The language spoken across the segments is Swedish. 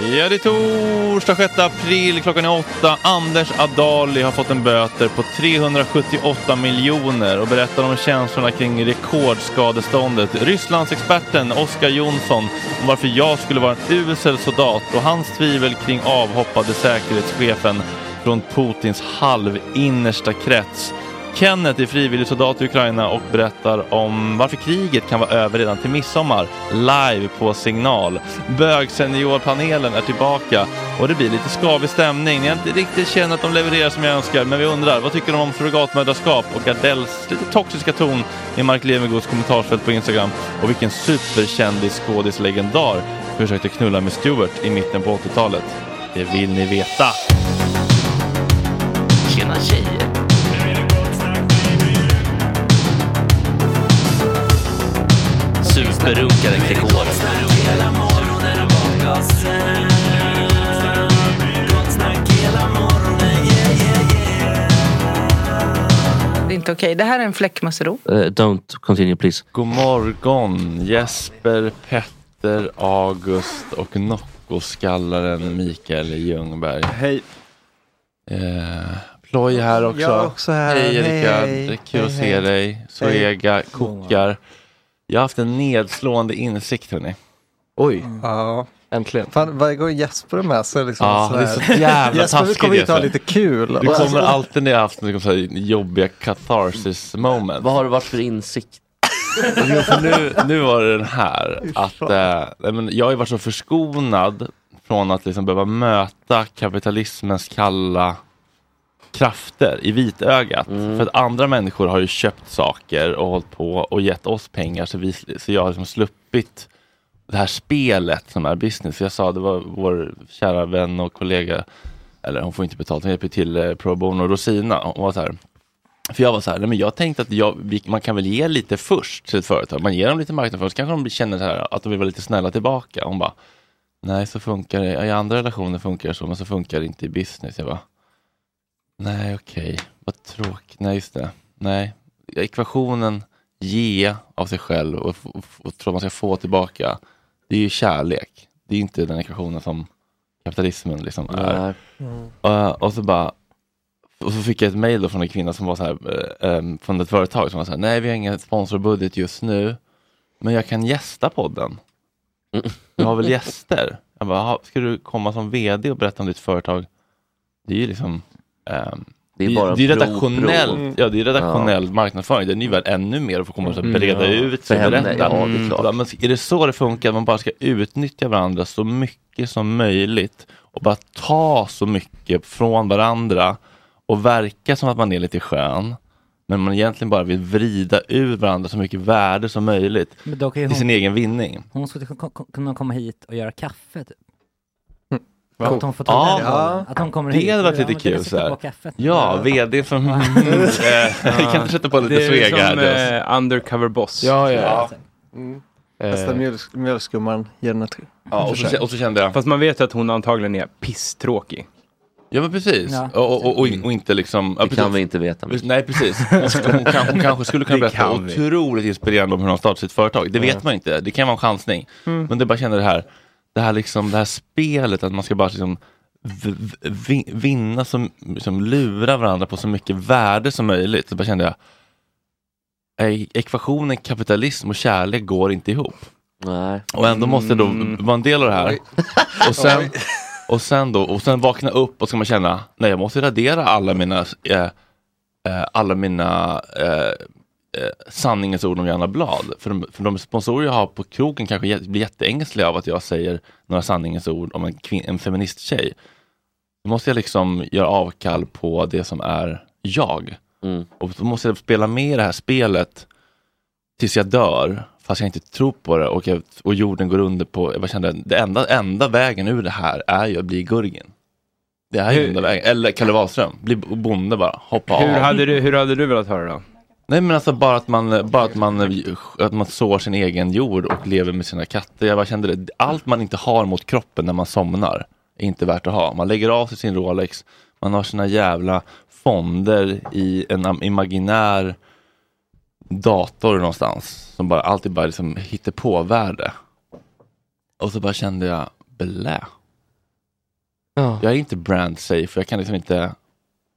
Ja, det är torsdag 6 april, klockan är åtta. Anders Adali har fått en böter på 378 miljoner och berättar om känslorna kring rekordskadeståndet. Rysslandsexperten Oskar Jonsson om varför jag skulle vara en usel soldat och hans tvivel kring avhoppade säkerhetschefen från Putins halvinnersta krets. Kenneth är frivillig soldat i Ukraina och berättar om varför kriget kan vara över redan till midsommar. Live på signal. Bögseniorpanelen är tillbaka och det blir lite skavig stämning. Ni har inte riktigt känner att de levererar som jag önskar, men vi undrar vad tycker de om surrogatmödraskap och Adeles lite toxiska ton i Mark Levengoods kommentarsfält på Instagram och vilken superkändis skådislegendar försökte knulla med Stewart i mitten på 80-talet. Det vill ni veta. Tjena tjejer! Superrunkaren Gregor. Det är inte okej. Det här är en fläckmussero. Eh, don't continue please. God morgon Jesper, Petter, August och Nocco-skallaren Mikael Ljungberg. Hej. Eh, Ploy här också. Jag är också här. Hej Hej, Erika, hej. det är kul Hej, att se hej. dig. Zoega kokar. Jag har haft en nedslående insikt hörni. Oj. Ja. Äntligen. Fan, varje gång Jesper är med så är det liksom Ja, det är sådär. så jävla Jesper taskigt, kommer hit och ha Jesper. lite kul. Du kommer alltid när jag har haft liksom, så här, jobbiga catharsis moment. Vad har det varit för insikt? Jo, för nu, nu var det den här att eh, men jag har ju varit så förskonad från att liksom behöva möta kapitalismens kalla krafter i vitögat. För att andra människor har ju köpt saker och hållit på och gett oss pengar så, vi, så jag har liksom sluppit det här spelet som är business. Jag sa, det var vår kära vän och kollega, eller hon får inte betalt, hon hjälper till eh, Pro Bono Rosina. Hon var så här, för jag var så här, nej men jag tänkte att jag, vi, man kan väl ge lite först till ett företag. Man ger dem lite marknadsföring, så kanske de känner så här, att de vill vara lite snälla tillbaka. Hon bara, nej så funkar det, i andra relationer funkar det så, men så funkar det inte i business. Jag bara, nej okej, vad tråkigt, nej just det, nej. Ekvationen ge av sig själv och, f- och tro att man ska få tillbaka, det är ju kärlek. Det är inte den ekvationen som kapitalismen liksom är. Uh, och så bara och så fick jag ett då från en kvinna som var så här, eh, em, från ett företag som var så här, nej vi har ingen sponsorbudget just nu, men jag kan gästa podden. Du har väl gäster? Jag bara, "Jaha, ska du komma som vd och berätta om ditt företag? Det är ju liksom ehm, Det är bara det är pro- redaktionell, pro. ja, det är redaktionell marknadsföring. Den är ju värd ännu mer att få komma och så här breda Ja. ut sig berätta. ja, det är Mm. klart. Ja, Men är det så det funkar, att man bara ska utnyttja varandra så mycket som möjligt och bara ta så mycket från varandra och verka som att man är lite skön, men man egentligen bara vill vrida ur varandra så mycket värde som möjligt Men då kan ju till sin hon, egen vinning. hon skulle kunna komma hit och göra kaffe typ. Va? Att hon får ta Ja. den. Att hon kommer Det hit. hade varit Ja, lite men kan kul så här. Ja, vd som... eh, Vi kan inte sätta på lite Det är svega här. som Just. eh, undercover boss. Ja, ja. Ja. Mm. Bästa Eh, den ett tre. Ja, och, så, och så kände jag, Fast man vet ju att hon antagligen är pisstråkig. ja men precis. Ja. Och, och, och, och inte liksom... ja, Det kan precis. vi inte veta. Precis, Nej precis. Hon, kan, hon kanske skulle kunna Det berätta kan vi. otroligt inspirerande om hur hon startat sitt företag. Det vet man inte, det kan vara en chansning. Mm. Men det bara känner det här, det här, liksom, det här spelet att man ska bara liksom vinna, som, som lura varandra på så mycket värde som möjligt. Så bara kände jag, ekvationen kapitalism och kärlek går inte ihop. Nej. Och ändå måste jag då Mm. vara en del av det här. Och sen, och sen då, och sen vakna upp och ska man känna, nej jag måste radera alla mina, eh, eh, alla mina eh, eh, sanningens ord om Janna Blad. För de, för de sponsorer jag har på krogen kanske blir jätteängsliga av att jag säger några sanningens ord om en, kvin- en feministtjej. Då måste jag liksom göra avkall på det som är jag. Mm. Och då måste jag spela med i det här spelet tills jag dör, fast jag inte tror på det och, jag, och jorden går under på, jag bara kände, det enda, enda vägen ur det här är ju att bli Gurgin. Det är ju enda vägen, eller Kalle Wahlström, bli bonde bara, hoppa Hur av. hade, du, hur hade du velat ha det då? Nej men alltså bara att man, bara att man, att man sår sin egen jord och lever med sina katter. Jag bara kände det, allt man inte har mot kroppen när man somnar är inte värt att ha. Man lägger av sig sin Rolex, man har sina jävla fonder i en imaginär dator någonstans som bara alltid bara liksom hittar på värde. Och så bara kände jag, blä. Ja. Jag är inte brand safe, jag kan liksom inte,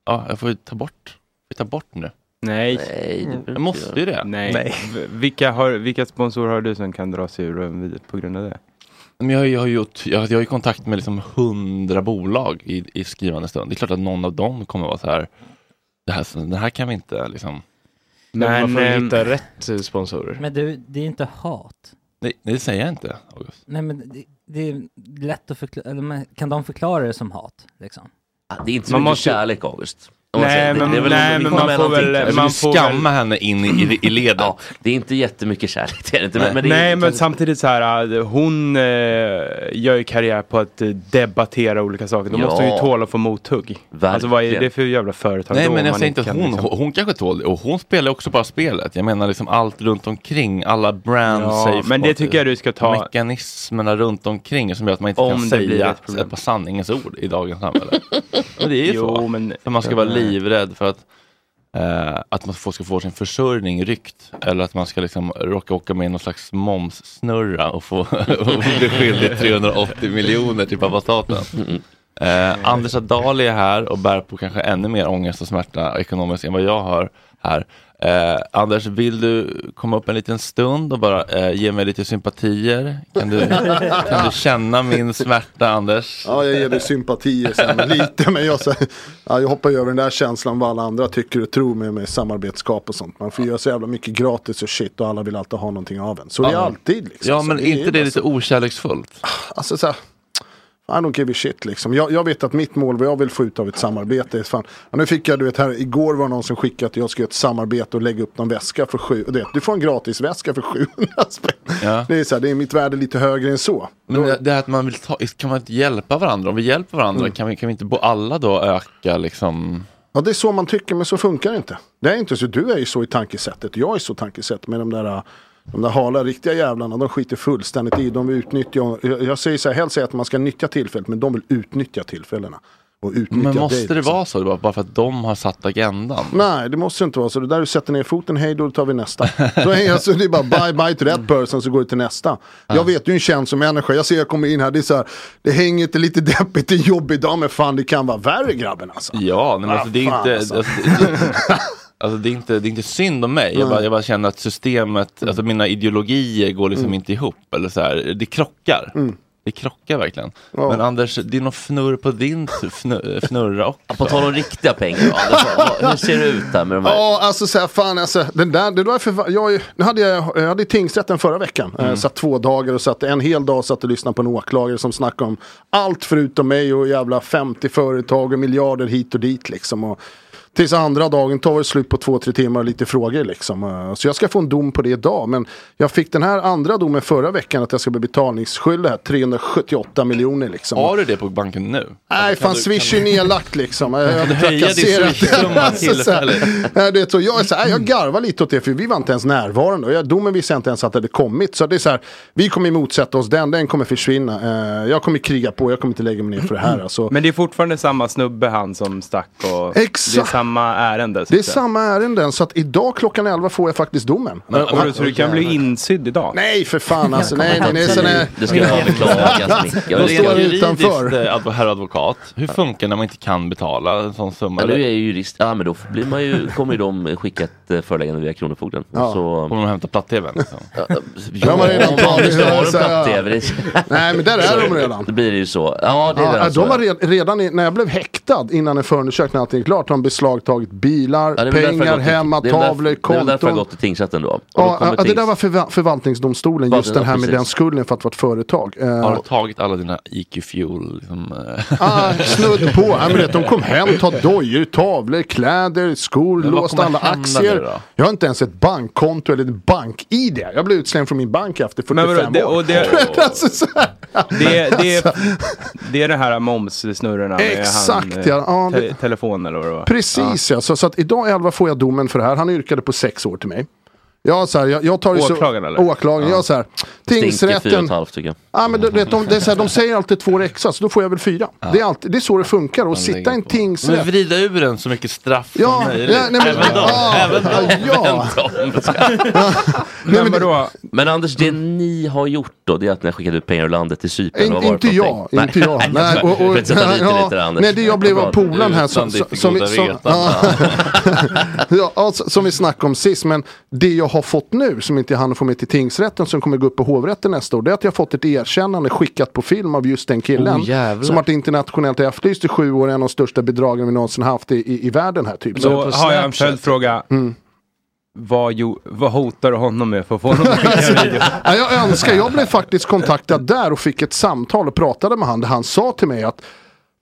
ja jag får ta bort, får ta bort nu. Nej. Nej, det Jag måste ju det. Nej. Nej. V- Vilka, har, vilka sponsorer har du som kan dra sig ur på grund av det? Men jag, har ju- jag, har gjort, jag, har- jag har ju kontakt med liksom hundra bolag i, i skrivande stund. Det är klart att någon av dem kommer vara så här. det här, den här kan vi inte liksom... Men, man får ehm, hitta rätt eh, sponsorer. Men du, det är inte hat. Nej, det säger jag inte, August. Nej men det, det är lätt att förklara, eller men kan de förklara det som hat? Liksom? Det är inte så Man mycket måste- kärlek August. Nej, säger- det- men- det väl nej, en men man får mellanting väl- man får skamma väl- henne in i, i, i ledet. Ja, det är inte jättemycket kärlek, det är det inte. Men, men det är, Nej men samtidigt så här, äh, hon äh, gör ju karriär på att äh, debattera olika saker. Då Ja. måste hon ju tåla att få mothugg. Alltså vad är det för jävla företag Nej då, men jag säger inte att kan hon, liksom- hon kanske tål det. Och hon spelar också bara spelet. Jag menar liksom allt runt omkring, alla brand Ja, men det tycker jag du ska ta- Mekanismerna runt omkring som gör att man inte Om kan det blir säga ett ett par sanningens ord i dagens samhälle. men det är ju Jo, så. men- För man ska vara livrädd för att eh, att man ska få sin försörjning ryckt eller att man ska liksom råka åka med i någon slags momssnurra och få bli skyldig 380 miljoner till pappa staten. Eh, Anders Adali är här och bär på kanske ännu mer ångest och smärta ekonomiskt än vad jag har här. Eh, Anders, vill du komma upp en liten stund och bara eh, ge mig lite sympatier? Kan du, kan du känna min smärta, Anders? Ja, jag ger dig sympatier sen lite. Men jag, så, ja, jag hoppar över den där känslan vad alla andra tycker och tror med, med samarbetskap och sånt. Man får göra så jävla mycket gratis och shit och alla vill alltid ha någonting av en. Så det är Ja. alltid liksom. Ja, Så men är inte det bara lite okärleksfullt? Alltså så här, I don't give a shit liksom. Jag, jag vet att mitt mål, vad jag vill få ut av ett samarbete är fan. Ja, nu fick jag, du vet här, igår var någon som skickade att jag ska göra ett samarbete och lägga upp någon väska för sju. Och det, du får en gratis väska för 700 spänn. Ja. Det är så här, det är mitt värde lite högre än så. Men det, det här att man vill ta, kan man inte hjälpa varandra? Om vi hjälper varandra, Mm. kan, vi, kan vi inte bo alla då öka liksom? Ja det är så man tycker men så funkar det inte. Det är inte så, du är ju så i tankesättet, jag är så i tankesättet med de där de där hala riktiga jävlarna, de skiter fullständigt i, de vill utnyttja, jag, säger så här, helst att man ska nyttja tillfället men de vill utnyttja tillfällena. Och utnyttja Men måste dig, det liksom. vara så? Bara för att de har satt agendan? Nej, det måste inte vara så. Det där du sätter ner foten, hej då tar vi nästa. Så är, alltså, det är bara bye bye to that person så går det till nästa. Jag vet ju en känd som människa, jag ser jag kommer in här, det är så här, det hänger inte lite deppigt, en jobbig dag, men fan det kan vara värre grabben alltså. Ja, nej, men alltså, det är fan, inte... alltså. Alltså, det, är inte, det är inte synd om mig. Jag bara, jag bara känner att systemet, alltså mina ideologier går liksom Mm. inte ihop. Eller så här, det krockar. Det krockar verkligen. Ja. Men Anders, det är någon fnurr på din fnurra, fnurra också. På tal om riktiga pengar Anders, hur ser det ut där med de här? Ja, alltså så här, fan alltså, den där, det var för, jag, nu hade jag, jag hade tingsrätten förra veckan, Mm. eh, satt två dagar och satt en hel dag satt och lyssnade på en åklagare som snackade om allt förutom mig och jävla 50 företag och miljarder hit och dit liksom. Och, Tills andra dagen tar det slut på två, tre timmar och lite frågor liksom. Eh, Så jag ska få en dom på det idag. Men jag fick den här andra domen förra veckan att jag ska bli betalningsskyldig här, 378 miljoner liksom. Har du det på banken nu? Nej, fan Swish är nedlagt liksom. Jag du det så, jag, är så här, jag garvar lite åt det för vi var inte ens närvarande. Och jag, domen visste jag inte ens att det hade kommit. Så det är så här, vi kommer motsätta oss den, den kommer försvinna. Eh, jag kommer kriga på, jag kommer inte lägga mig ner för det här. Alltså. Men det är fortfarande samma snubbe han som stack och Exakt. Det är samma ärende. Det är samma ärenden, så att idag klockan 11 får jag faktiskt domen. Men, Och- och, så du kan bli insydd idag? Nej för fan alltså, nej nej nej. Så nej. Det ska överklagas mycket. Det står utanför. Juridiskt, eh, herr advokat, hur funkar när man inte kan betala en sån summa? Ja, du är ju jurist. Ja, men då blir man ju, kommer ju de skicka ett eh, föreläggande via Kronofogden. Ja. Så, kommer de hämta platt-tvn? Liksom? ja, har redan tagit det, det- Nej men där är de redan. Då blir det ju så. Ja, det är Ja, redan så. de har red, redan i, när jag blev häktad innan en förundersökning allting är klart har de beslagtagit bilar, Ja, pengar, till- hemma, det är väl därför- tavlor, Det är därför jag konton. gått till tingsrätten då. Ja, ja, det där var förva- förvaltningsdomstolen, just den här ja, med precis. den skulden för att vara ett företag. Eh, Har du tagit alla dina IQ Fuel? Liksom, eh, ah, snudd på, ja, men vet, de kom hem, tog dojor, tavlor, kläder, skor, Men låst alla aktier. Jag har inte ens ett bankkonto eller ett bank-id. Jag blev utslängd från min bank efter 45 Men vadå, det, år. och det, alltså, det, det, det är det här momssnurrorna med Exakt, han, ja. Ja, te, det- telefon eller vad det var. Precis ja, så, så att idag 11 får jag domen för det här. Han yrkade på sex år till mig. Jag, så här, jag, jag tar ju så, Åklagaren, eller? Åklagaren, jag så här. Stinker fyra och Tingsrätten. ett halvt tycker jag. Ja, men det, det, de, det är så här, de säger alltid två extra, så då får jag väl fyra. Det, är alltid, det är så det funkar. Och sitta i en Men tingsrätt. vrida ur den så mycket straff Ja, som möjligt. ja, nej, men- även de. ja, även de. ja. Även de. Men vadå? Men Anders, det ni har gjort då, det är att när jag skickade ut pengar ur landet till Cypern. Inte jag, någonting? inte jag. Nej, och, och, att ja, nej, det jag blev av polaren här som, som, som, som, ja, ja, som vi snackade om sist. Men det jag har fått nu, som inte jag hann få med till tingsrätten, som kommer gå upp på hovrätten nästa år, det är att jag har fått ett erkännande skickat på film av just den killen. Oh, som varit internationellt efterlyst i sju år, en av de största bedragen vi någonsin haft i, i, i världen här. Typ. Då har jag en följdfråga. Mm. Vad, jo, vad hotar du honom med för att få honom att skicka video? Ja, jag önskar, jag blev faktiskt kontaktad där och fick ett samtal och pratade med han där han sa till mig att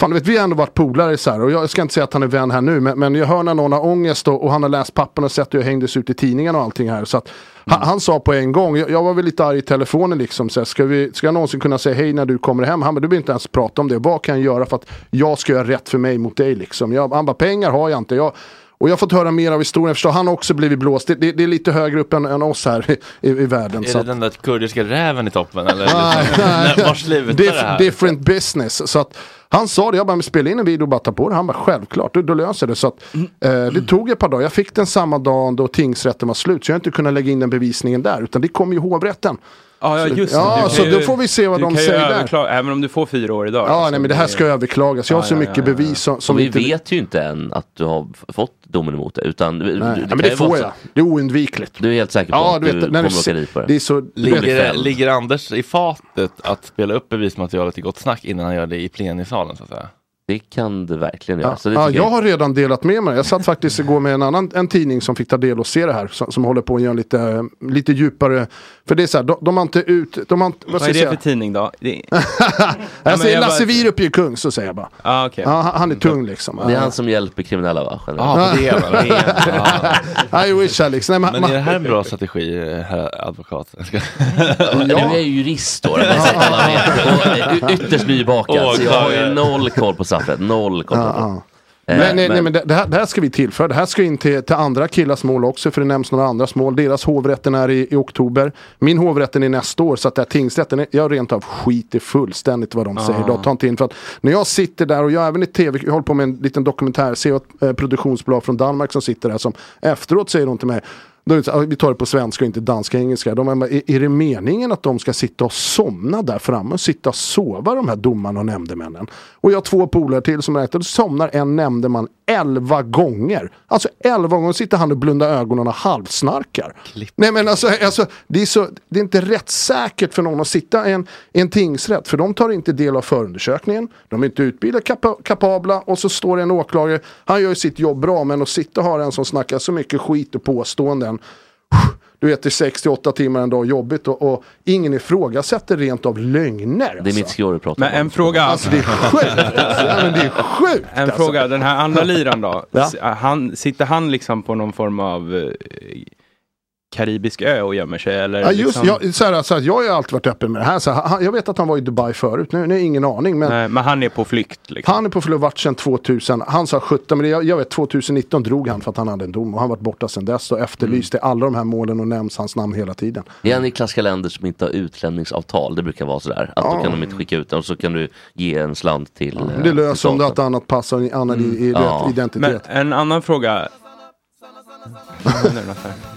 Fan, vet, vi har ändå varit polare så här, och jag ska inte säga att han är vän här nu men, men jag hör när någon har ångest och, och han har läst pappen och sett hur jag hängdes ut i tidningen och allting här. Så att, han, han sa på en gång, jag, jag var väl lite arg i telefonen liksom, så här, ska, vi, ska jag någonsin kunna säga hej när du kommer hem? Han bara, du behöver inte ens prata om det, vad kan jag göra för att jag ska göra rätt för mig mot dig liksom? Jag, han bara, pengar har jag inte. Jag, och jag har fått höra mer av historien, förstår han har också blivit blåst. Det, det, det är lite högre upp än, än oss här i, i, världen. Är det att- den där kurdiska räven i toppen eller? Nej, liksom, nej. när- Var slutar det här? Different business. Så att han sa det, jag bara "Men spela in en video och bara ta på det. Han bara självklart, då, då löser det. Så att, eh, det tog ett par dagar. Jag fick den samma dag då tingsrätten var slut. Så jag har inte kunnat lägga in den bevisningen där. Utan det kom ju hovrätten. Ja, ja Så- just det. ja, Du så ju- då får vi se vad du de säger där. överklaga, Även om du får fyra år idag. Ja, nej men det här ska överklagas. Jag har Ja, så ja, mycket ja, ja. bevis som, som vi inte... vet ju inte än att du har fått domen emot dig. Utan du, Nej, du, nej, men det får så- jag. Det är oundvikligt. Du är helt säker på Ja, att du du, vet, när kommer du åka dit på det? det är så... Ligger, ligger Anders i fatet att spela upp bevismaterialet i Gott Snack innan han gör det i plenisalen så att säga? Det kan det verkligen göra. Ja, Så det ja, tycker jag har redan delat med mig. Jag satt faktiskt igår med en annan en tidning som fick ta del och se det här. Som, som håller på att göra lite, lite djupare. För det är så här, de, de har inte ut... De har inte, vad Vad är jag det säga? för tidning då? Det... Jag säger jag bara- Lasse Wierup är kung, så säger jag bara. Ah, okay. Ja, han- han är tung liksom. Det är han som hjälper kriminella va? Ja, på det va? I wish Alex. Nej, men, Men man- är det här en bra strategi, herr advokat? Jag ska... Du är ju jurist då, alla. Och, ytterst nybakad. Åh, så jag har ju noll koll på straffet. Noll på Ja, det. ja. Eh, Nej, nej, nej, men det, det, här, det här ska vi tillföra. Det här ska in till, till andra killars mål också, för det nämns några andras mål. Deras hovrätten är i, i oktober. Min hovrätten är nästa år, så att det här tingsrätten, är- jag rent av skiter fullständigt vad de säger. De tar inte in för att när jag sitter där och jag är även i tv, jag håller på med en liten dokumentär, ser ett eh, produktionsbolag från Danmark som sitter där som efteråt säger de till mig då är det så, vi tar det på svenska och inte danska och engelska. De är, är, det meningen att de ska sitta och somna där framme och sitta och sova de här domarna och nämndemännen? Och jag har två polare till som räknar, då somnar en nämndeman elva gånger. Alltså elva gånger sitter han och blundar ögonen och halvsnarkar. Nej men alltså, alltså det, är så, det är inte rättssäkert för någon att sitta i en, en tingsrätt. För de tar inte del av förundersökningen. De är inte utbildade, kapa, kapabla. Och så står det en åklagare, han gör ju sitt jobb bra. Men att sitta och ha en som snackar så mycket skit och påståenden. Du vet, det är 68 timmar en dag jobbigt och, och ingen ifrågasätter rent av lögner. Det är alltså. mitt skår du pratar Men en fråga. Alltså det är sjukt. Alltså. Ja, men det är sjukt. En alltså. fråga, den här andra liran då? Ja. Han, sitter han liksom på någon form av eh, karibisk ö och gömmer sig? Eller Ja, just, liksom... jag, så här, så här, jag har ju alltid varit öppen med det här. Så här han, jag vet att han var i Dubai förut, nu, nu har jag ingen aning. Men Nej, men han är på flykt. Liksom. han är på förlorat sedan 2000. Han sa 17, men jag, jag vet 2019 drog han för att han hade en dom. Och han varit borta sedan dess och efterlyst i alla de här målen och nämns hans namn hela tiden. Det är en i klassiska länder som inte har utlämningsavtal. Det brukar vara sådär. Att då kan de inte skicka ut den och så kan du ge en slant till... eh, Det löser till om du har ett annat pass och en annan i- i- Ja. identitet. Men en annan fråga.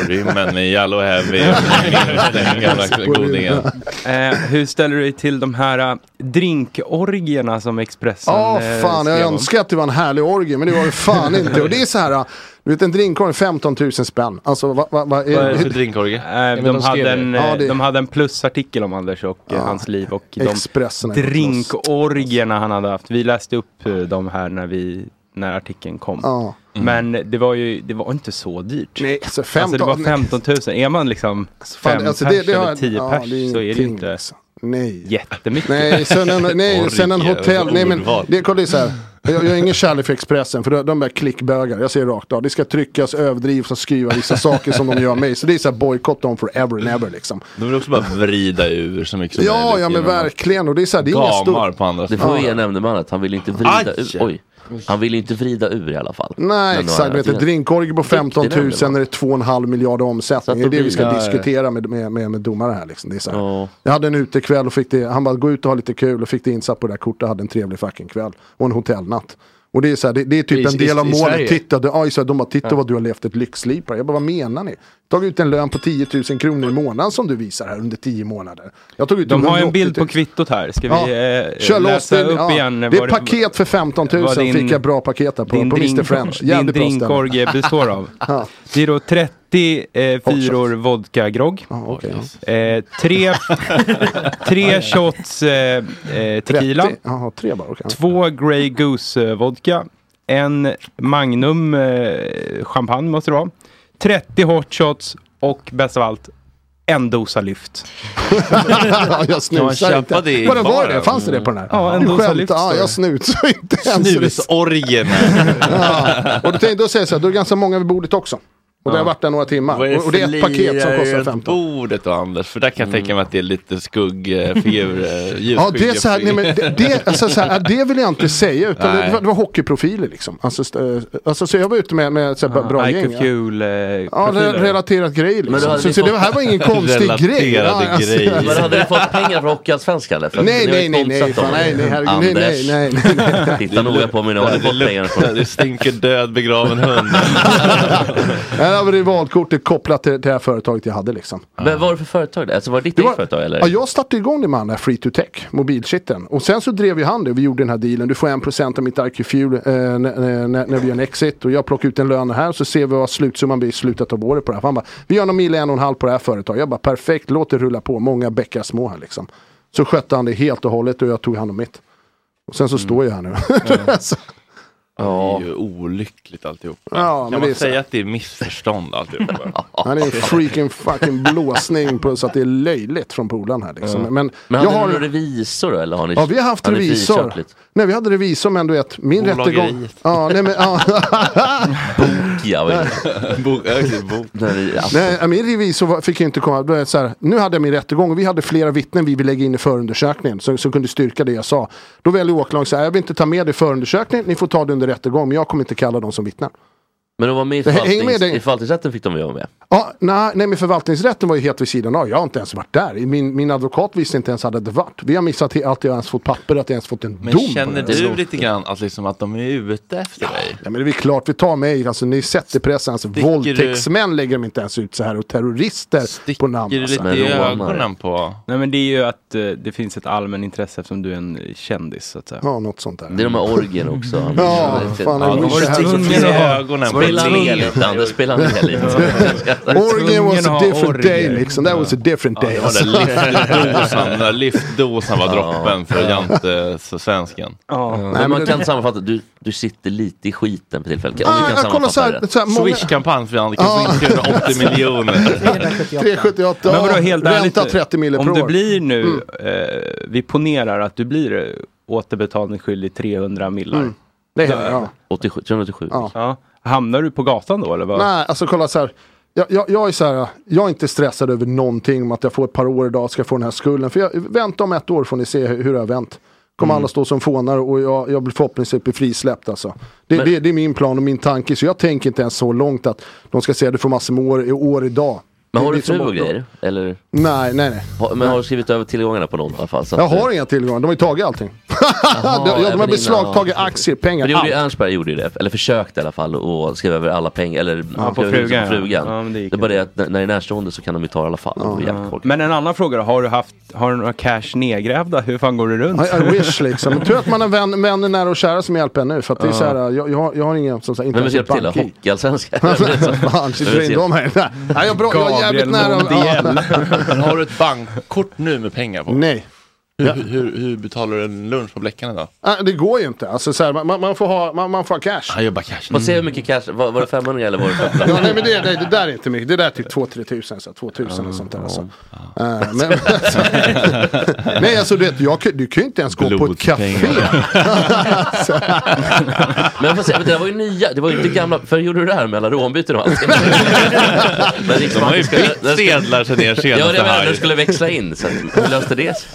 På rymmen med Yellow Heavy, den gamla godingen. Eh, hur ställer du dig till de här eh, drinkorgierna som Expressen Ja, eh, fan jag skrev om? önskar att det var en härlig orgie, men det var det fan inte. Och det är så här, du vet en drinkorgie 15 000 spänn. Alltså vad va, va, Vad är det för drinkorgie? Eh, men de, de hade en, eh, Ja, det- de hade en plusartikel om Anders och eh, Ja. hans liv och de är drinkorgierna han hade haft. Vi läste upp eh, de här när, vi, när artikeln kom. Ja. Men det var ju det var inte så dyrt. Nej, alltså 15 Alltså det var 15 000. Är man liksom fem Fan, alltså, pers det- det har- eller 10 ja, pers det är så är det inte alltså. Nej. jättemycket. Nej, sen en, nej, sen en hotell. Nej, men det, kolla, så här. Jag, jag har ingen kärlek för Expressen för de, de är klickbögar. Jag säger rakt av. Det ska tryckas, överdrivas och skriva vissa saker som de gör mig. Så det är så här bojkott dem forever and ever liksom. De vill också bara vrida ur så mycket som Ja, möjligt ja men genom att verkligen. Och det är så här, det är inga Gamar stor... på andra Det får Ja. ge nämndemannen att han vill inte vrida Aj! ur. Oj. Han vill inte vrida ur i alla fall. Nej exakt, vet du, drinkorgie på 15 000 nämndeman. när det är 2,5 miljarder omsättning. Det är det vi ska Ja, ja. diskutera med, med, med, med domare här. Liksom. Det är så här. Ja. Jag hade en utekväll och fick det, han bara gå ut och ha lite kul och fick det insatt på det där kortet och hade en trevlig fucking kväll. Och en hotellnatt. Och det är, så här, det, det är typ I- en del av i målet. Sverige? Titta, det, ja, så här, de bara, titta vad du har levt ett lyxliv på. Jag bara, vad menar ni? Tagit ut en lön på 10 000 kronor i månaden som du visar här under 10 månader. Jag tog ut De har en 180 bild på 000. kvittot här. Ska Ja. vi eh, Kör läsa det. upp Ja. igen? Det är paket för 15 000 vad din- fick jag bra paket här på, din på Mr drink- French. Din Jävligt drinkorg består av. Det är då 30 eh, fyror vodka-grogg. eh, tre, tre shots eh, eh, tequila. 30. Jaha, tre bara. okej. Två Grey Goose eh, vodka. En Magnum eh, champagne måste det vara. 30 hot shots och bäst av allt en dosa lyft. jag snusar inte. Vad var det? Fanns det det på den här? Ja, en dosa lyft Ja, jag snusar inte ens. Snusorgierna. ja. Och då tänkte jag så här, då är det ganska många vid bordet också. Och det har varit där några timmar. Vad Och, och det är ett paket som kostar runt 15. bordet då Anders? För där kan jag tänka mig att det är lite skuggfigurer. Ja, det är så här, nej, men det, det, alltså, så här, det vill jag inte säga, utan det, Nej. det, var, det var hockeyprofiler liksom. Alltså, st- alltså, så jag var ute med, med så här, bra Ica gäng. ja. Fuel eh, Ja, relaterat grej liksom. Så, så det här var ingen konstig grej. Ja, alltså, Men hade du fått pengar från Hockeyallsvenskan eller? För att Nej, nej, nej, nej, sponsrat fan, nej, nej, herregud, nej, nej, nej, nej, nej. Titta noga på mig nu, har ni fått pengar från? Det stinker död begraven hund. Var rivalkortet kopplat till, till det här företaget jag hade liksom. Men vad var det för företag? Alltså var det ditt Det var- företag eller? Ja, jag startade igång det med den här Free to Tech, mobilshitten. Och sen så drev ju han det vi gjorde den här dealen. Du får en procent av mitt IQ Fuel eh, när, när, när vi gör en exit. Och jag plockar ut en lön här så ser vi vad slutsumman blir i slutet av året på det här. Han bara, vi gör någon mil en och en halv på det här företaget. Jag bara, perfekt, låt det rulla på. Många bäckar små här liksom. Så skötte han det helt och hållet och jag tog hand om mitt. Och sen så står jag här nu. Så- Det är ju olyckligt alltihop. Ja, kan men man det är så- säga att det är missförstånd alltihop? Han är en freaking fucking blåsning på så att det är löjligt från polaren här liksom. Ja. Men, Men jag hade har... ni revisor då? Eller har ni, Ja, vi har haft har revisor. Nej, vi hade revisor men du vet, min Bolageriet. rättegång... Ja, nej men... Ja. Ja, det? Bok, okej, bok. Nej, ja. nej, min revisor fick inte komma. Det Så här, nu hade jag min rättegång och vi hade flera vittnen vi ville lägga in i förundersökningen som kunde styrka det jag sa. Då väljer åklagaren så här, jag vill inte ta med det i förundersökningen, ni får ta det under rättegång, men jag kommer inte kalla dem som vittnen. Men de var med i, med förvaltnings, i förvaltningsrätten fick de vara med. Ja, nej, nej, men förvaltningsrätten var ju helt vid sidan av. Jag har inte ens varit där. Min, min advokat visste inte ens att det hade varit. Vi har missat att jag ens fått papper, att jag ens fått en Men dom. på känner du lite grann att, liksom att de är ute efter dig? Ja, men det är klart vi tar mig, alltså ni har i pressen, alltså, Sticker våldtäktsmän lägger de inte ens ut så här och terrorister på namn. Ger du Alltså. lite i ögonen på... Nej men det är ju att eh, det finns ett allmän intresse eftersom du är en kändis så att säga. Ja, något sånt där. Det är de här orgien också. Ja, fan, I wish I had some- Spela ner lite Anders, spela ner lite. Orgien was a different day liksom. That was a different day. Ja, alltså. den liftdosan, den där liftdosan var droppen för Jante svensken. Men man kan sammanfatta, du, du sitter lite i skiten för tillfället. Om Ah, vi kan sammanfatta det. Swish-kampanj för Janne, kan få in 380 miljoner. 378, Men vadå helt ränta ärligt, 30 mille om per du år. blir nu, Mm. eh, vi ponerar att du blir återbetalningsskyldig 300 millar. Mm. Det händer, ja. 87, 387. Ja. Hamnar du på gatan då eller? Vad? Nej, alltså kolla så här. Jag, jag, jag är så här, jag är inte stressad över någonting om att jag får ett par år idag ska jag få den här skulden. För jag, vänta om ett år får ni se hur, hur det har vänt. Kommer Mm. alla stå som fånar och jag, jag blir förhoppningsvis bli frisläppt alltså. Det, Men- det, det är min plan och min tanke. Så jag tänker inte ens så långt att de ska säga du får massor med år, år idag. Men Det har du fru och grejer? Eller? Nej, nej, nej. Har, men har du skrivit över tillgångarna på någon i alla fall? Så Jag har inga tillgångar, de har ju tagit allting. Jaha, de, ja, de även har beslagtagit aktier, pengar, det allt. Ernstberg gjorde ju det, eller försökte i alla fall och skrev över alla pengar, eller Ja, på frugan, på frugan. Ja, det det, är bara det att när det är närstående så kan de ju ta i alla fall. hjälpa. Men en annan fråga då, har du haft, har du några cash nedgrävda? Hur fan går det runt? I, I wish liksom. Men Tur att man har vän, vänner nära och kära som hjälper en nu. För att det är Ja. så här, jag, jag, har, jag har ingen som sagt, inte Vem hjälper ett till. Hockeyallsvenskan? Fan, sitter in de här. Nej, jag, är bra, jag är jävligt nära. Ja. Har du ett bankkort nu med pengar på? Nej. Hur, Ja. hur, hur betalar du en lunch på Bleckarna då? Ah, det går ju inte. Alltså, så här, man, man, får ha, man, man får ha cash. Han jobbar cash. Får se hur mycket cash, var, var det 500 eller var det 500? Ja, nej, men det, det, det där är inte mycket. Det där är typ 2-3 tusen. Så, 2 tusen och sånt där. Alltså. Eh, men, nej, alltså du vet, jag, kan- du kan ju inte ens gå på ett café. Men jag får se, men det där var ju nya, det var ju inte gamla, för gjorde du det här med alla rånbyten och allting? Men De har ju bytt sedlar sen er Ja, senaste det menar här. du skulle växla in, så hur löste det sig?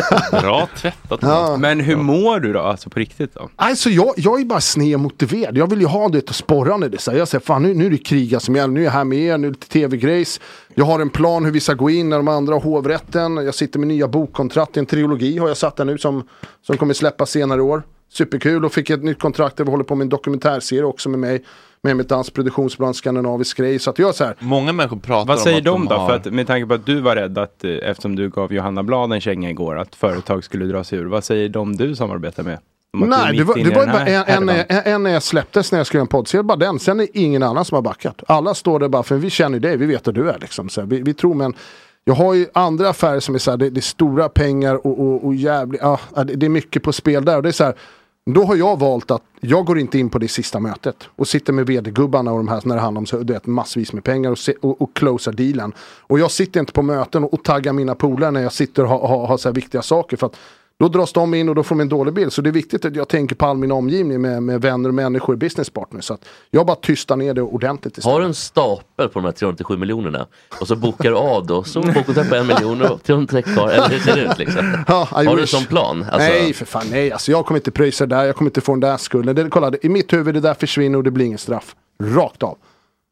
Bra tvättat. Ja. Men hur mår du då, alltså på riktigt då? Alltså jag, jag är bara sned motiverad. Jag vill ju ha det och sporrande. Det. Så här, jag säger fan nu, nu är det kriga som gäller. Nu är jag här med er, nu är det lite tv-grejs. Jag har en plan hur vi ska gå in när de andra har hovrätten. Jag sitter med nya bokkontrakt en trilogi har jag satt där nu som, som kommer släppas senare i år. superkul och fick ett nytt kontrakt där vi håller på med en dokumentärserie också med mig. Med mitt dansproduktionsbolag Skandinavisk grej. Så att jag så här, Många människor pratar Vad om säger att de då? har... För att, med tanke på att du var rädd att, eh, eftersom du gav Johanna Blad en känga igår, att företag skulle dra sig ur. Vad säger de du samarbetar med? Om Nej, det var, det var bara en, en, en, en när jag släpptes när jag skrev en poddserie, bara den. Sen är ingen annan som har backat. Alla står där bara för vi känner dig, vi vet att du är liksom. Så här, vi, vi tror men jag har ju andra affärer som är så här, det, det är stora pengar och, och, och jävligt, ja, det, det är mycket på spel där. Och det är så här, då har jag valt att jag går inte in på det sista mötet och sitter med vd-gubbarna och de här när det handlar om så, du vet, massvis med pengar och, se, och, och closar dealen. Och jag sitter inte på möten och, och taggar mina polare när jag sitter och har, har, har så här viktiga saker. För att då dras de in och då får de en dålig bild. Så det är viktigt att jag tänker på all min omgivning med, med vänner och människor, business partners. Så att jag bara tystar ner det ordentligt istället. Har du en stapel på de här 387 miljonerna och så bokar du av då, så bokkontrakt på en miljon och 330 kvar, eller hur ser det ut liksom? Ja, Har du wish. sån plan? Alltså, Nej för fan, nej. Alltså, jag kommer inte pröjsa det där, jag kommer inte få den där skulden. Det, kolla, det, i mitt huvud det där försvinner och det blir ingen straff. Rakt av.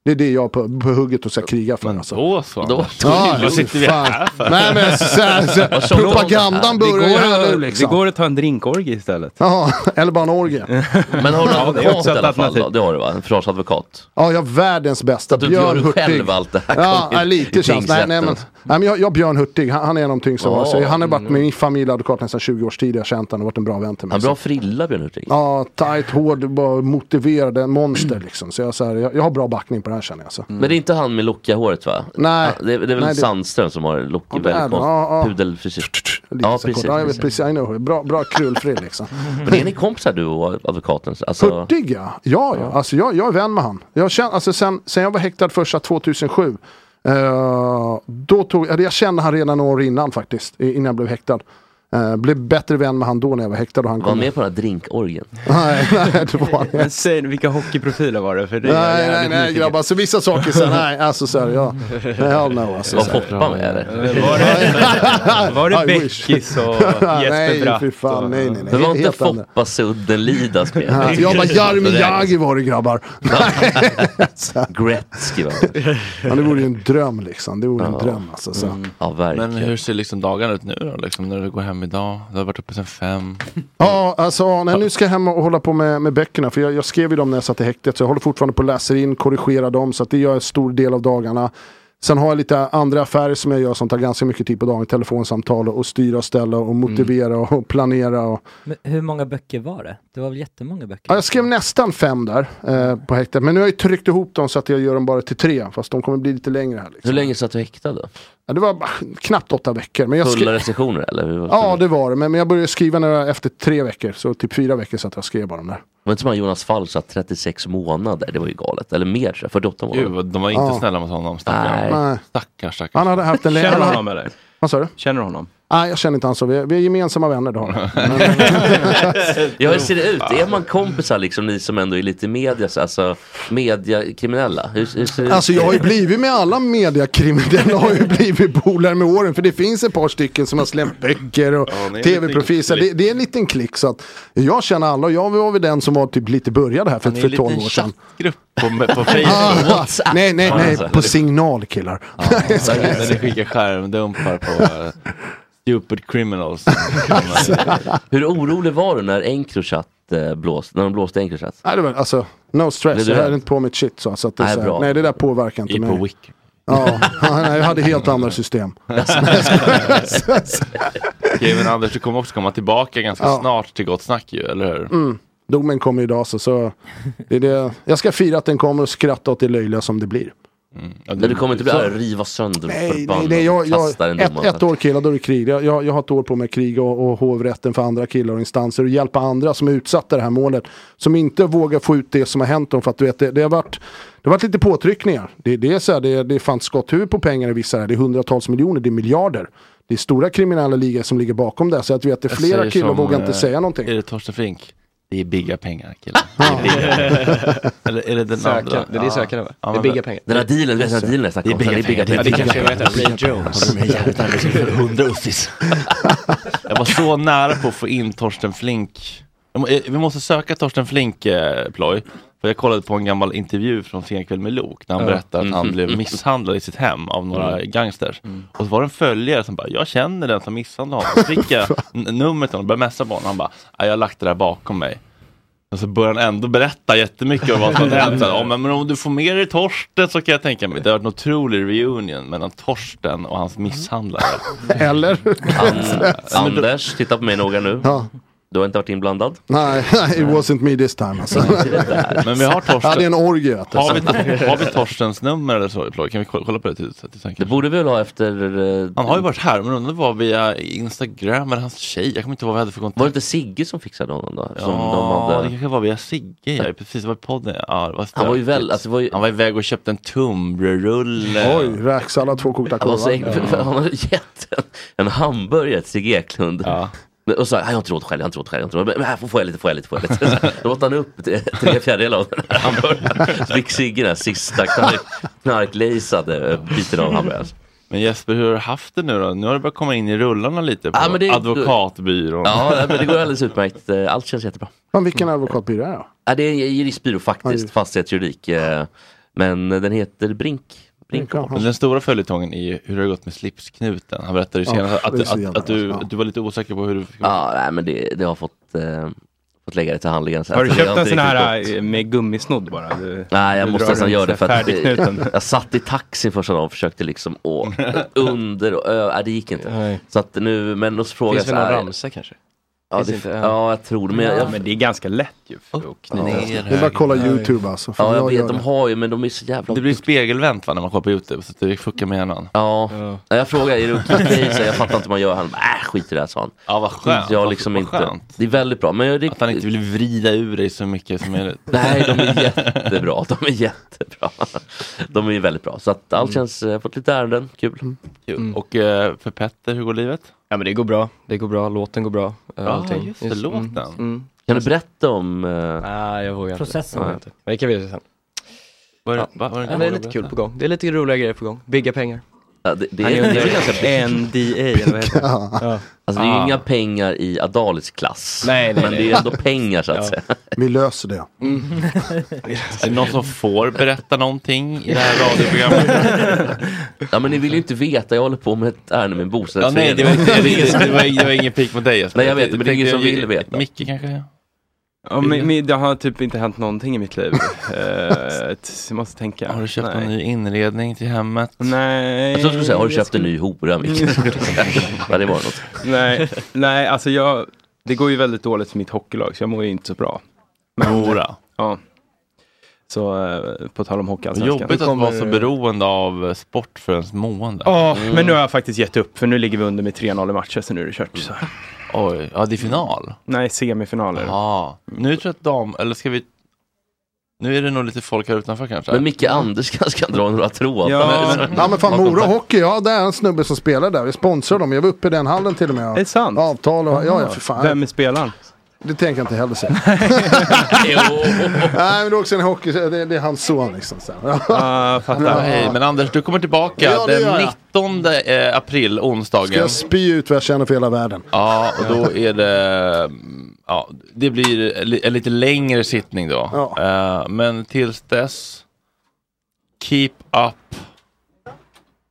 Det är det jag på, på hugget och ska kriga för. alltså. Då så. Då, Ja, Vad sitter vi här för? Nej men så, så, så, propagandan Det börjar ju här nu att, liksom. det går att ta en drinkorgie istället. Ja, eller bara en orgie. Men har du advokat i alla fall? Då? Det har du va? En försvarsadvokat? Ja, jag har världens bästa. att du gör själv Hurtig. allt det här Ja, lite känns nej, nej, men. Nej, men jag, jag Björn Hurtig, han, han är tyngsta. Ja, Oh, han har varit mm. med min familjeadvokat nästan 20 års tid. Jag har känt honom och varit en bra vän till mig. Han Så- bra frilla Björn Hurtig. Ja, tight, hård, bara motiverad, en monster liksom. Så jag, så här, jag, jag har bra backning på det här känner jag. Så. Men det är inte han med lockiga håret va? Nej. Ja, det, är- det är väl Nej, Sandström som har lockig, Ja, väldigt konstig pudelfrisyr. Ja precis. Ja, jag precis. precis. I know. Bra, bra krullfrill liksom. Men är ni kompisar du och advokaten? Alltså, Hurtig ja. Ja, ja. Alltså, jag, jag är vän med han. Jag, känner, alltså, sen, sen jag var häktad första 2007. Uh, då tog, jag kände han redan några år innan faktiskt. Innan jag blev häktad. Uh, blev bättre vän med han då när jag var häktad. Och han var kom. med på den här drinkorgen? Nej, nej, det var han Men säg, vilka hockeyprofiler var det? För det Nej, nej, nej grabbar. Så vissa saker så nej, alltså så här, ja. Hell no alltså. Var. Foppa med eller? Var det, var det. Beckis och Jesper Nej, Bratt? fy fan. Nej, nej, nej. Det var inte. Foppa Sudden Lidas med? Ja, Jag bara, Det räknas. Jagr var det grabbar. Gretzky va? Ja, det vore ju en dröm liksom. Det vore en dröm alltså. Så. Ja verkligen. Men hur ser liksom dagarna ut nu då? Liksom, när du går hem idag? Du har varit uppe sedan fem. Ja, alltså nej, nu ska jag hem och hålla på med, med böckerna. För jag, jag skrev ju dem när jag satt i häktet. Så jag håller fortfarande på att läsa in, korrigera dem. Så att det gör en stor del av dagarna. Sen har jag lite andra affärer som jag gör som tar ganska mycket tid på dagen. Telefonsamtal och styra och ställa och motivera och planera. Och... Men hur många böcker var det? Det var väl jättemånga böcker? Ja, jag skrev nästan fem där eh, på häktet. Men nu har jag tryckt ihop dem så att jag gör dem bara till tre. Fast de kommer bli lite längre här. Liksom. Hur länge satt du häktad då? Ja, det var bara knappt åtta veckor. Men jag Fulla recensioner eller? Ja, det var det. Men, men jag började skriva när jag, efter tre veckor. Så typ fyra veckor satt jag och skrev bara dem där. Var inte som Jonas Fall satt 36 månader? Det var ju galet. Eller mer tror jag, 48 månader. Gud, de var inte Ja. snälla mot honom. Nej. Stackarn. Nej. Stackars, stackars. Han hade haft en... Känner honom eller? Vad sa du? Känner du honom? Nej, jag känner inte han så. Vi är, vi är gemensamma vänner, det har vi. Ja, hur ser det ut? Är man kompisar liksom, ni som ändå är lite media, alltså mediakriminella? Hur, hur ser det Alltså ut? jag har ju blivit med alla mediakriminella har ju blivit polare med åren. För det finns ett par stycken som har släppt böcker och Ja, det är en tv-profiler. liten Det, det är en liten klick. Så att jag känner alla och jag var väl den som var typ lite började här för, för en 12 liten år sedan. chattgrupp på, på Facebook. Ah, nej, nej, nej, på signal killar. Ni skickar skärmdumpar på stupid criminals. Hur orolig var du när Encrochat eh, blåste, när de blåste Encrochat? Nej, det var, alltså, no stress, jag hade inte på mitt shit så. så att det, är Nej, så här, bra. nej, det där påverkar inte I på mig. Wiki. Ja, nej, jag hade helt andra system. Okej, men Anders, du kommer också komma tillbaka ganska Ja. snart till Gott Snack ju, eller hur? Mm. Domen kommer idag så, så det är det. jag ska fira att den kommer och skratta åt det löjliga som det blir. Ja, Men du kommer inte bli Så- arg, riva sönder Nej, nej, förbannad nej jag, och jag, en ett, ett år killar, då är det krig. Jag, jag, jag har ett år på mig att kriga och, och hovrätten för andra killar och instanser och hjälpa andra som är utsatta i det här målet. Som inte vågar få ut det som har hänt dem för att du vet, det, det har varit det har varit lite påtryckningar. Det, det är så här, det, det är fan skotthuvud på pengar i vissa här. Det är hundratals miljoner, det är miljarder. Det är stora kriminella ligor som ligger bakom det. Så att du vet, det är Jag flera killar som, vågar inte eh, säga någonting. Är det Torsten Flink? Det är bigga pengar killar. Det är bigga. Eller är det den Sökare. andra? Det är sökare, va? Ja, Det är bigga pengar. Den här dealen, den här dealen jag snackade om, Det är bigga pengar, det kanske jag vet, Ray Jones. Håller med jävligt arbetslös för 100 ussis. Jag var så nära på att få in Torsten Flink Vi måste söka Torsten Flink, eh, Ploy. För jag kollade på en gammal intervju från Senkväll med Lok när han Ja. berättade att han Mm. blev misshandlad i sitt hem av några Mm. gangsters. Och så var det en följare som bara, jag känner den som misshandlade honom. Så fick jag numret och började messa på honom. Han bara, "Ja, jag har lagt det där bakom mig. Och så börjar han ändå berätta jättemycket om vad som har hänt. "Ja, men, men om du får med dig Torsten så kan jag tänka mig, det har varit en otrolig reunion mellan Torsten och hans misshandlare. Eller? An- Anders, titta på mig noga nu. Ja. Du har inte varit inblandad? Nej, it wasn't me this time alltså. Men vi har Torsten. Jag hade en orgie. Har vi, har vi Torstens nummer eller så? Kan vi kolla på det sen? Det borde vi väl ha efter... eh, Han har ju varit här, men undrar var via Instagram eller hans tjej. Jag kommer inte ihåg vad vi hade för kontakt. Var det inte Sigge som fixade honom då? Som ja, de hade... det kanske var via Sigge. Ja, precis, det var podden. Ja, det var Han var ju väl- alltså, det var ju- Han var iväg och köpte en tunnbrödsrulle. Oj, räksallad, två kokta Han, var så, korvar. han hade gett en, en hamburgare till Sigge Eklund. Men- Och sa, "Nej, jag har inte råd själv, jag har inte råd själv, jag har inte råd. Men här får får jag lite, får jag lite, får jag lite. Då åt han upp tre fjärdedelar av hamburgaren. Så fick Sigge den här sista knark, knarklejsade biten av hamburgaren. Men Jesper, hur har du haft det nu då? Nu har du börjat komma in i rullarna lite på Ja, men det- advokatbyrån. Ja, men det går alldeles utmärkt. Eh, Allt känns jättebra. Men vilken advokatbyrå är det då? Ja, det är en juristbyrå faktiskt, fastighetsjuridik. eh, Men den heter Brink. Men den stora följetongen är ju hur det har gått med slipsknuten. Han berättade ju Ja, senast det är att, att, jävla att, du, att du var lite osäker på hur du fick Ja, nej, men det, det har fått, eh, fått lägga det till handlingen. Har du att det köpt en sån här eh, med gummisnodd bara? Du, Nej, jag måste nästan göra det för att färdigknuten. jag satt i taxin första dagen och försökte liksom å, under och ö, nej, det gick inte. Så att nu, men då så frågade Finns jag väl så någon ramsa kanske? Ja, det, inte, ja. jag tror det. Men, jag, Ja, men det är ganska lätt ju. För att knyta. Ja. Det är bara att kolla YouTube alltså. för Ja, jag jag vet, de har ju, men de är så jävla... Det blir spegelvänt va, när man kollar på YouTube, så det fuckar med hjärnan. Ja, ja. jag frågade, är det okej? Så jag fattar inte hur man gör. Han bara, äh, skit i det här, sa han. Ja, vad skönt. Jag liksom vad inte, skönt. det är väldigt bra. Men jag, det, Att han inte vill vrida ur dig så mycket som möjligt. Nej, de är jättebra. De är jättebra. De är väldigt bra. Så att allt känns, jag har fått lite ärenden, kul. Kul. Och eh, för Petter, hur går livet? Ja men det går bra, det går bra, låten går bra. eh, Ja, allting. just det, mm, låten. mm. Kan du berätta om... eh, Nej, jag vågar inte. Processen. Jag vågar inte. Men det kan vi göra sen. Vad är det- Ja. va- vad är det Ja, det är lite kul på gång. Det är lite roliga grejer på gång. Bigga pengar. Ja, det, det, Han är, det är ganska NDA vad heter det? Ja. Alltså det är ju Ah. inga pengar i Adalis klass. Nej, nej, men det är ändå pengar så att Ja. säga. Vi löser det. Är det någon som får berätta någonting i det här radioprogrammet? Ja men ni vill ju inte veta, jag håller på med ett ärende med en ja, bostadsrättsförening. nej, det var, inte, det, var, det, var, det var ingen pik mot dig Jesper. Nej, jag vet, men det är ingen som vill veta. Micke kanske? Ja, men, men det har typ inte hänt någonting i mitt liv. T- jag måste tänka. Har du köpt Nej. en ny inredning till hemmet? Nej. Jag skulle säga, har du köpt en ny hora ja, det var något. Nej, nej, alltså jag, det går ju väldigt dåligt för mitt hockeylag så jag mår ju inte så bra. Jodå. Ja. Så eh, på tal om hockeyallsvenskan. Jobbigt att vara så beroende av sport för ens mående. Ja, men nu har jag faktiskt gett upp för nu ligger vi under med 3-0 i matcher så nu är det kört. Så. Oj, ja det är final. Nej, semifinaler. Ja, nu tror jag att dam, eller ska vi nu är det nog lite folk här utanför kanske. Men Micke Andersson ska dra några trådar. Ja, Men- Ja men fan Mora Hockey, ja det är en snubbe som spelar där. Vi sponsrar dem. Jag var uppe i den hallen till och med. Är det sant? Avtal och, ja ja för fan. Vem är spelaren? Det tänker jag inte heller säga. Nej men det är också en hockey, det, det är hans son liksom. Så. Ja. Ja, fattar. Hej, men Anders, du kommer tillbaka Ja, den jag. 19 eh, april, Ska onsdagen. jag spy ut vad jag känner för hela världen. Ja, och då är det, mm, ja, det blir li- en lite längre sittning då. Ja. Eh, men tills dess, keep up.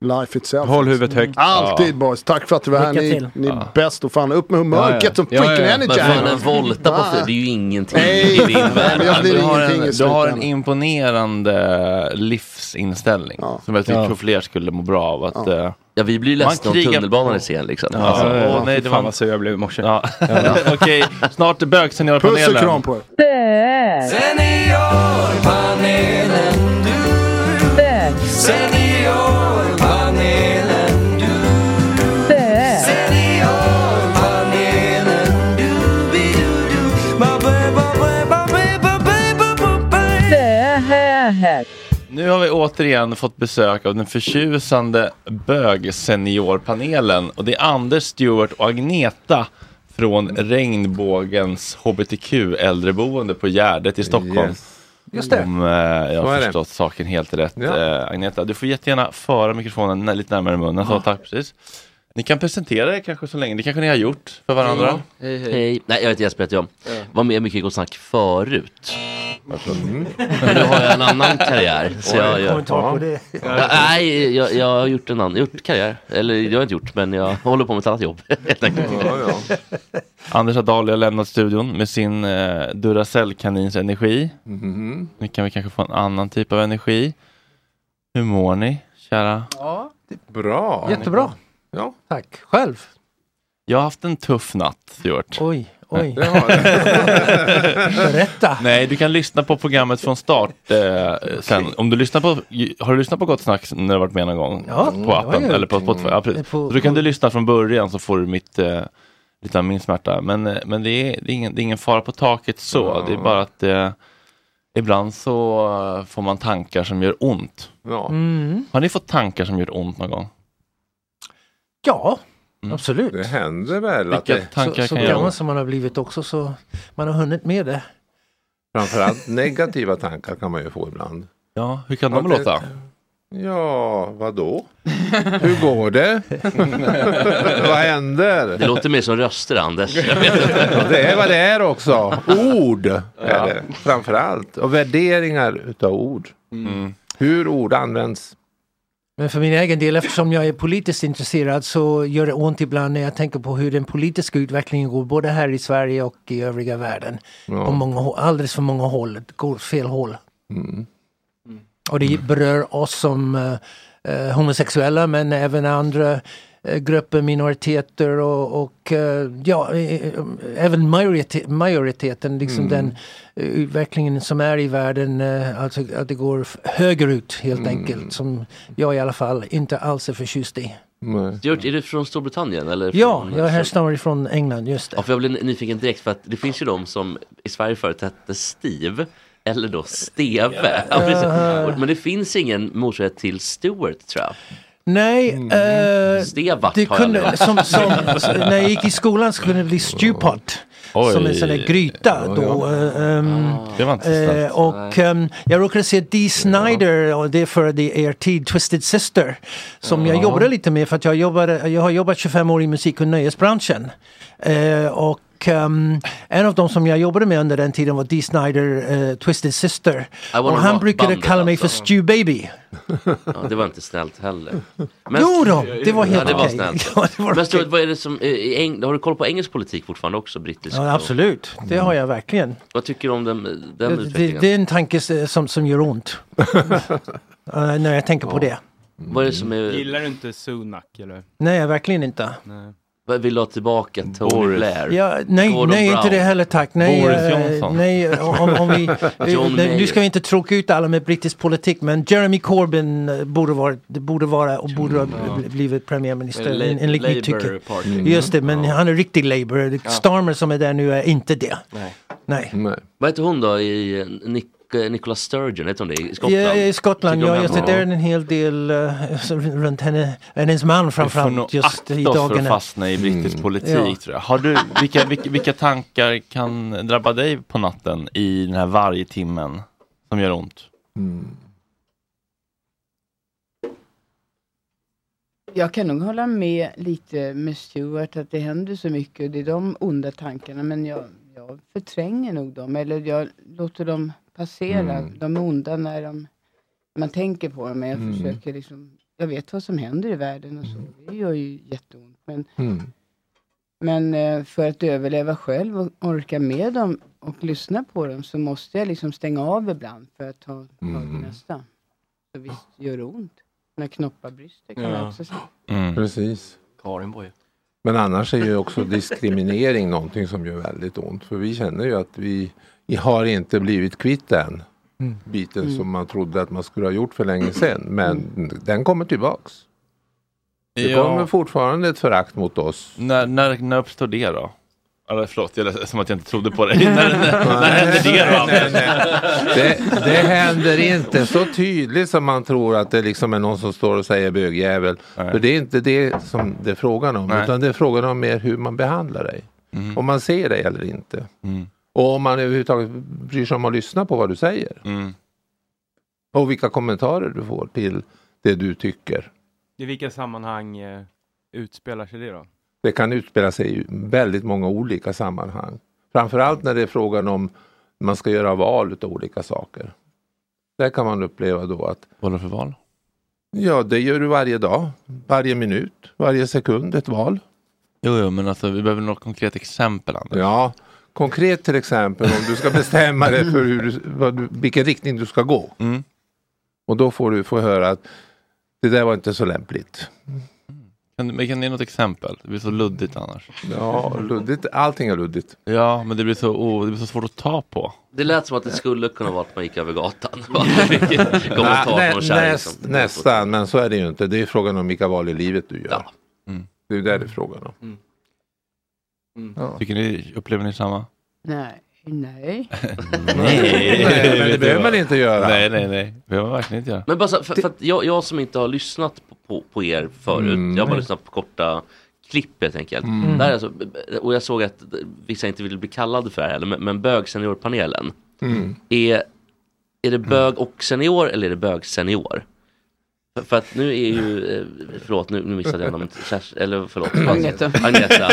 Life itself. Håll huvudet högt. Alltid boys, tack för att du var här. Ni, ni är bäst och fan upp med humör, Ja, ja. get some Ja, ja, freaking ja. Men energy. fan en volta på fyra, det är ju ingenting Nej, i din värld. Du har, en, du har en imponerande livsinställning Ja. som jag tycker Ja. fler skulle må bra av. Att, eh, Ja, vi blir ledsna om tunnelbanan är sen liksom. Ja, Alltså, åh, Ja, nej, fy det fan var... vad sur jag blev i morse. Ja. Okej, snart är Puss och bögseniorpanelen. kram på er. Nu har vi återigen fått besök av den förtjusande bögseniorpanelen och det är Anders Stewart och Agneta från Regnbågens HBTQ äldreboende på Gärdet i Stockholm. Just det. Om eh, jag har är det. förstått saken helt rätt. Ja. Eh, Agneta, du får jättegärna föra mikrofonen lite närmare munnen. Så, tack precis. Ni kan presentera er kanske så länge, det kanske ni har gjort för varandra. Hej, hej. Nej, jag heter Jesper heter jag. Var med mycket i Gott Snack förut. Men nu har jag en annan karriär. Så jag, jag, Kommentar på det. Ja, nej, jag, jag har gjort en annan gjort karriär. Eller jag har inte gjort, men jag håller på med ett annat jobb. Helt enkelt. Anders Adali har lämnat studion med sin eh, Duracell-kanins energi. Mhm. Nu kan vi kanske få en annan typ av energi. Hur mår ni, kära? Ja, Bra. jättebra. Ja. Tack. Själv? Jag har haft en tuff natt, Stuart. Oj, oj. Berätta. Nej, du kan lyssna på programmet från start eh, sen. Om du lyssnar på, har du lyssnat på Gott Snack när du har varit med någon gång? Ja, på appen eller på Spotify? Ja, precis. På- så då kan du lyssna från början så får du mitt, eh, lite av min smärta. Men, eh, men det, är, det, är ingen, det är ingen fara på taket så. Ja. Det är bara att eh, ibland så får man tankar som gör ont. Ja. Mm. Har ni fått tankar som gör ont någon gång? Ja, absolut. Det händer väl att Vilka det, tankar Så, så kan gammal som man har blivit också så man har hunnit med det. framförallt negativa tankar kan man ju få ibland. Ja, hur kan de Ja, det- låta? Ja, vadå? Hur går det? vad händer? Det låter mer som röster, Anders. Ja, det är vad det är också. Ord är det framförallt. Och värderingar utav ord. Mm. Hur ord används. Men för min egen del, eftersom jag är politiskt intresserad så gör det ont ibland när jag tänker på hur den politiska utvecklingen går både här i Sverige och i övriga världen. Ja. På många, alldeles för många håll, det går åt fel håll. Mm. Och det berör oss som eh, eh, homosexuella men även andra grupper, minoriteter och, och eh, ja, eh, eh, även majorite- majoriteten, liksom Mm. den eh, utvecklingen som är i världen, eh, alltså att det går högerut helt Mm. enkelt, som jag i alla fall inte alls är förtjust i. Nej. Är du från Storbritannien? Eller Ja, från, jag härstammar ifrån England, just det. Ja, för jag blev nyfiken direkt för att det finns ju de som i Sverige förut hette Steve eller då Steve. Ja, Men det finns ingen motsvarighet till Stuart tror jag. Nej, eh, Stevat det jag kunde, som, som, när jag gick i skolan så kunde det bli stewpot. Oj. Som en sån där gryta Ja, då. Det var inte så eh, snällt. och ehm, jag råkade se Dee Snider och det är för det er tid Twisted Sister. Som jag Ja. jobbade lite med för att jag, jobbade, jag har jobbat 25 år i musik och nöjesbranschen. Eh, och ehm, en av de som jag jobbade med under den tiden var Dee Snider, eh, Twisted Sister. Och han brukade bandet kalla mig för alltså. Stew Baby. Ja, det var inte snällt heller. Jo då, det var helt ja, okej. snällt. Ja, Men Stuart, okej. vad är det som, i Eng- har du koll på engelsk politik fortfarande också? Brittisk? Ja, absolut, det har jag verkligen. Vad tycker du om den, den Det, utvecklingen? det är en tanke som, som gör ont. Eh, när jag tänker på det. Vad är det som är... Gillar du inte Sunak eller? Nej, verkligen inte. Vad Vill du ha tillbaka Tony Boris. Blair? Ja, nej, Gordon nej inte det heller tack. Nej, Boris eh, Johnson. nej om, om vi, eh, nu Mayer. ska vi inte tråka ut alla med brittisk politik men Jeremy Corbyn eh, borde vara, det borde vara och borde ha bl- blivit premiärminister en- enligt mitt tycke. Mm. Just det, men han är riktig Labour. Starmer som är där nu är inte det. Nej. Nej. Nej. Vad heter hon då i Nick, Nicola Sturgeon, heter hon det i Skottland? Ja, i Skottland, ja? Det är en hel del uh, runt henne, hennes man Vi får nog framförallt just i akta oss för att dagarna. fastna i brittisk politik Ja. tror jag. Har du, vilka, vilka, vilka tankar kan drabba dig på natten i den här varje timmen som gör ont? Mm. Jag kan nog hålla med lite med Stuart att det händer så mycket och det är de onda tankarna men jag, jag förtränger nog dem eller jag låter dem passera. Mm. De onda när de, man tänker på dem men jag Mm. försöker liksom, jag vet vad som händer i världen och så. Det gör ju jätteont. Men, Mm. men eh, för att överleva själv och orka med dem och lyssna på dem så måste jag liksom stänga av ibland för att ta tag i Mm. nästa. Så visst gör det ont. När knoppar brystet kan Ja. jag också säga. Mm. Precis. Karin Boye. Men annars är ju också diskriminering någonting som gör väldigt ont. För vi känner ju att vi har inte blivit kvitt den Mm. biten Mm. som man trodde att man skulle ha gjort för länge sedan. Men den kommer tillbaks. Det kommer fortfarande ett förakt mot oss. När, när, när uppstår det då? Eller förlåt, jag som att jag inte trodde på dig. när, när, när händer det då? Nej, nej. Det, det händer inte så tydligt som man tror att det liksom är någon som står och säger bögjävel. För det är inte det som det är frågan om. Nej. Utan det är frågan om mer hur man behandlar dig. Mm. Om man ser dig eller inte. Mm. Och om man överhuvudtaget bryr sig om att lyssna på vad du säger. Mm. Och vilka kommentarer du får till det du tycker. I vilka sammanhang eh, utspelar sig det då? Det kan utspela sig i väldigt många olika sammanhang. Framförallt när det är frågan om man ska göra val av olika saker. Där kan man uppleva då att... Vad är det för val? Ja, det gör du varje dag, varje minut, varje sekund ett val. Jo, jo, men alltså vi behöver något konkret exempel Anders. Ja, konkret till exempel om du ska bestämma dig för hur du, vad du, vilken riktning du ska gå. Mm. Och då får du få höra att det där var inte så lämpligt. Kan, men kan du ge något exempel? Det blir så luddigt annars. Ja, luddigt. Allting är luddigt. Ja, men det blir så, oh, det blir så svårt att ta på. Det lät som att det skulle kunna vara att man gick över gatan. Nä, någon kärring näst, nästan, men så är det ju inte. Det är frågan om vilka val i livet du gör. Mm. Det är ju där det är frågan om. Ja. Tycker ni, upplever ni samma? Nej, nej. Nej, men det behöver man inte göra. Nej, nej, nej. Det behöver man verkligen inte göra. Men bara så, för, för att jag, jag som inte har lyssnat på, på, på er förut, Mm. jag har bara lyssnat på korta klipp helt enkelt. Mm. Där är alltså, och jag såg att vissa inte vill bli kallade för det här heller, men, men bögseniorpanelen. Mm. Är, är det bög och senior eller är det bög senior? För, för att nu är ju, eh, förlåt nu, nu missade jag namnet, Kers- eller förlåt. Agneta. Agneta.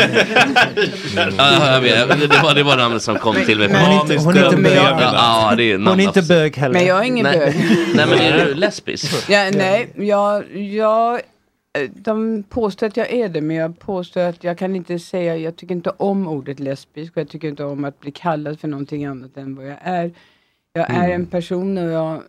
ja, jag vet, det, var, det var namnet som kom till mig. Men hon inte- hon är inte bög. Ja, det är Hon är inte bög heller. Men jag är ingen Nej. bög. Nej men är du lesbisk? Ja, nej, jag, jag, eh, de påstår att jag är det, men jag påstår att jag kan inte säga, jag tycker inte om ordet lesbisk och jag tycker inte om att bli kallad för någonting annat än vad jag är. Jag är Mm. en person och jag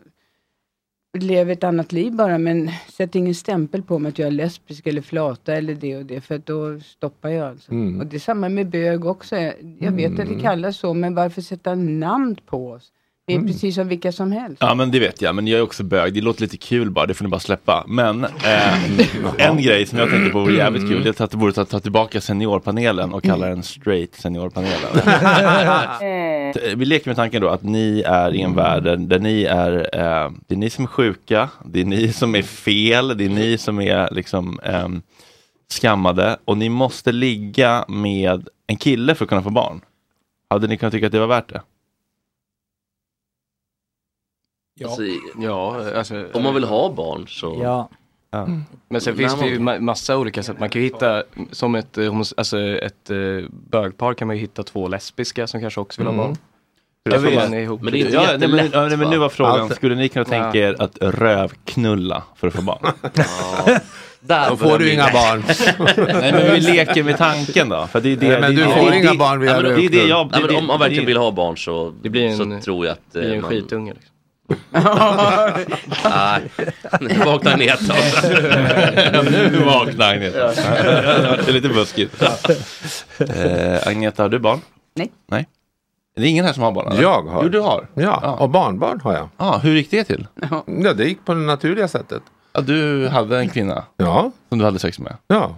lever ett annat liv bara, men sätt ingen stämpel på mig att jag är lesbisk eller flata eller det och det, för då stoppar jag alltså. Mm. Och det är samma med bög också. Jag vet att det kallas så, men varför sätta namn på oss? Det är Mm. precis som vilka som helst. Ja men det vet jag, men jag är också bög. Det låter lite kul bara, det får ni bara släppa. Men eh, en grej som jag tänkte på vore jävligt kul, det är att det vore att ta tillbaka seniorpanelen och kalla den straight seniorpanelen. Eh, Vi leker med tanken då att ni är i en värld där, ni är, eh, det är ni som är sjuka, det är ni som är fel, det är ni som är liksom ehm, skammade och ni måste ligga med en kille för att kunna få barn. Hade ni kunnat tycka att det var värt det? Ja. Alltså, ja, alltså, om man vill ha barn så... Ja. Men sen finns det ju ma- massa olika sätt. Man kan ju hitta, som ett, eh, alltså ett eh, bögpar kan man ju hitta två lesbiska som kanske också vill ha Mm. barn. Jag får vet. man ihop. Men det är inte Ja, nej, men, ja, nej, men nu var frågan, Allt- skulle ni kunna tänka Ja. er att rövknulla för att få barn? Där Då får du inga barn. nej men vi leker med tanken då. För det är det, Nej, men det, du det, får det, inga det, barn via men det, är det rövknull. jag, Nej, men det- om man verkligen det- vill ha barn så, Det blir en- så tror jag att... Det är en man- skitunge. Liksom. Nej, nu vaknar Ja, nu vaknar Agneta. det är lite buskigt. Eh, Agneta, har du barn? Nej. Nej. Det är ingen här som har barn? eller? Jag har. Jo, du har. Ja, och barnbarn har jag. Ah, hur gick det till? Ja, det gick på det naturliga sättet. Ja, du hade en kvinna Ja, som du hade sex med. ja.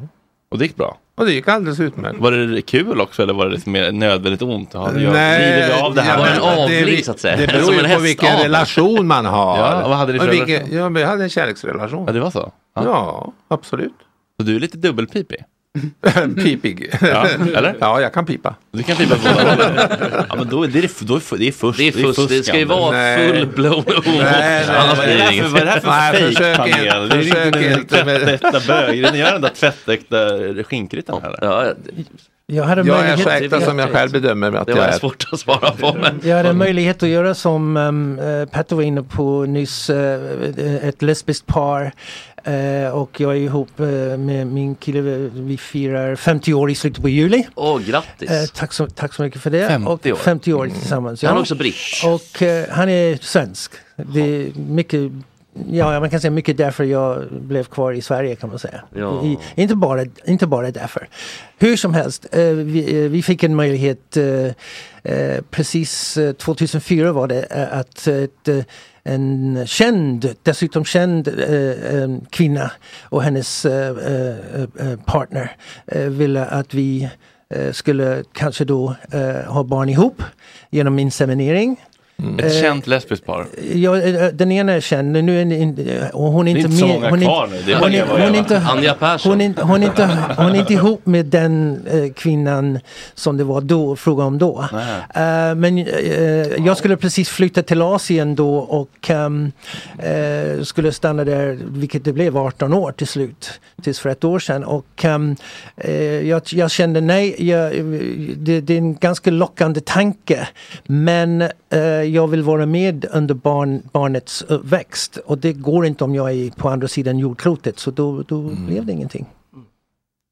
Och det gick bra. Och det gick alldeles utmärkt. Var det kul också eller var det lite mer nödvändigt ont? Ja, jag Nej, vi av det här. ja, Var det en avling, så att säga? Det beror ju på vilken relation man har. Ja, vad hade ni för vilken- relation? Ja, jag hade en kärleksrelation. Ja, det var så? Ja. Ja, absolut. Så du är lite dubbelpipig? Pipig. Ja, eller? Ja, jag kan pipa. Du kan pipa båda hållen. Ja, men då är det, då är det, det är fusk. Det är fusk, det ska ju vara full-blown. Annars det vad är det här för fejkpanel? försök inte med- tvättäkta bög. Gör den där tvättäkta skinkryttan här. Ja, Jag hade Jag är möjlighet, så äkta som jag själv bedömer att det jag var är. svårt att svara på. Men... jag hade möjlighet att göra som um, uh, Petter var inne på nyss, eh, ett lesbiskt par. Eh, och jag är ihop eh, med min kille, vi firar 50 år i slutet på juli. Åh, grattis. Eh, tack, så, tack så mycket för det. 50 och år. 50 år tillsammans. Han är Ja. också britt. Och han är svensk. Det är mycket Ja, man kan säga mycket därför jag blev kvar i Sverige kan man säga. Ja. I, inte, bara, inte bara därför. Hur som helst, eh, vi, eh, vi fick en möjlighet eh, precis eh, 2004 var det att ett, en känd, dessutom känd eh, kvinna och hennes partner ville att vi skulle kanske då ha barn ihop genom inseminering. Ett Eh, känt lesbiskt par. Ja, eh, den ena är känd, nu är ni- och hon är Det är inte inte så med. många hon är- kvar nu, det är hon hon Eva. inte- Anja Persson. Hon är, inte- hon, är inte, hon är inte ihop med den eh, kvinnan som det var då, fråga om då. Eh, men eh, jag skulle precis flytta till Asien då och ehm, eh, skulle stanna där, vilket det blev 18 år till slut, tills för ett år sedan. Och eh, jag, jag kände nej, jag, det, det är en ganska lockande tanke. Men eh, jag vill vara med under barn, barnets uppväxt och det går inte om jag är på andra sidan jordklotet så då, då blev det ingenting.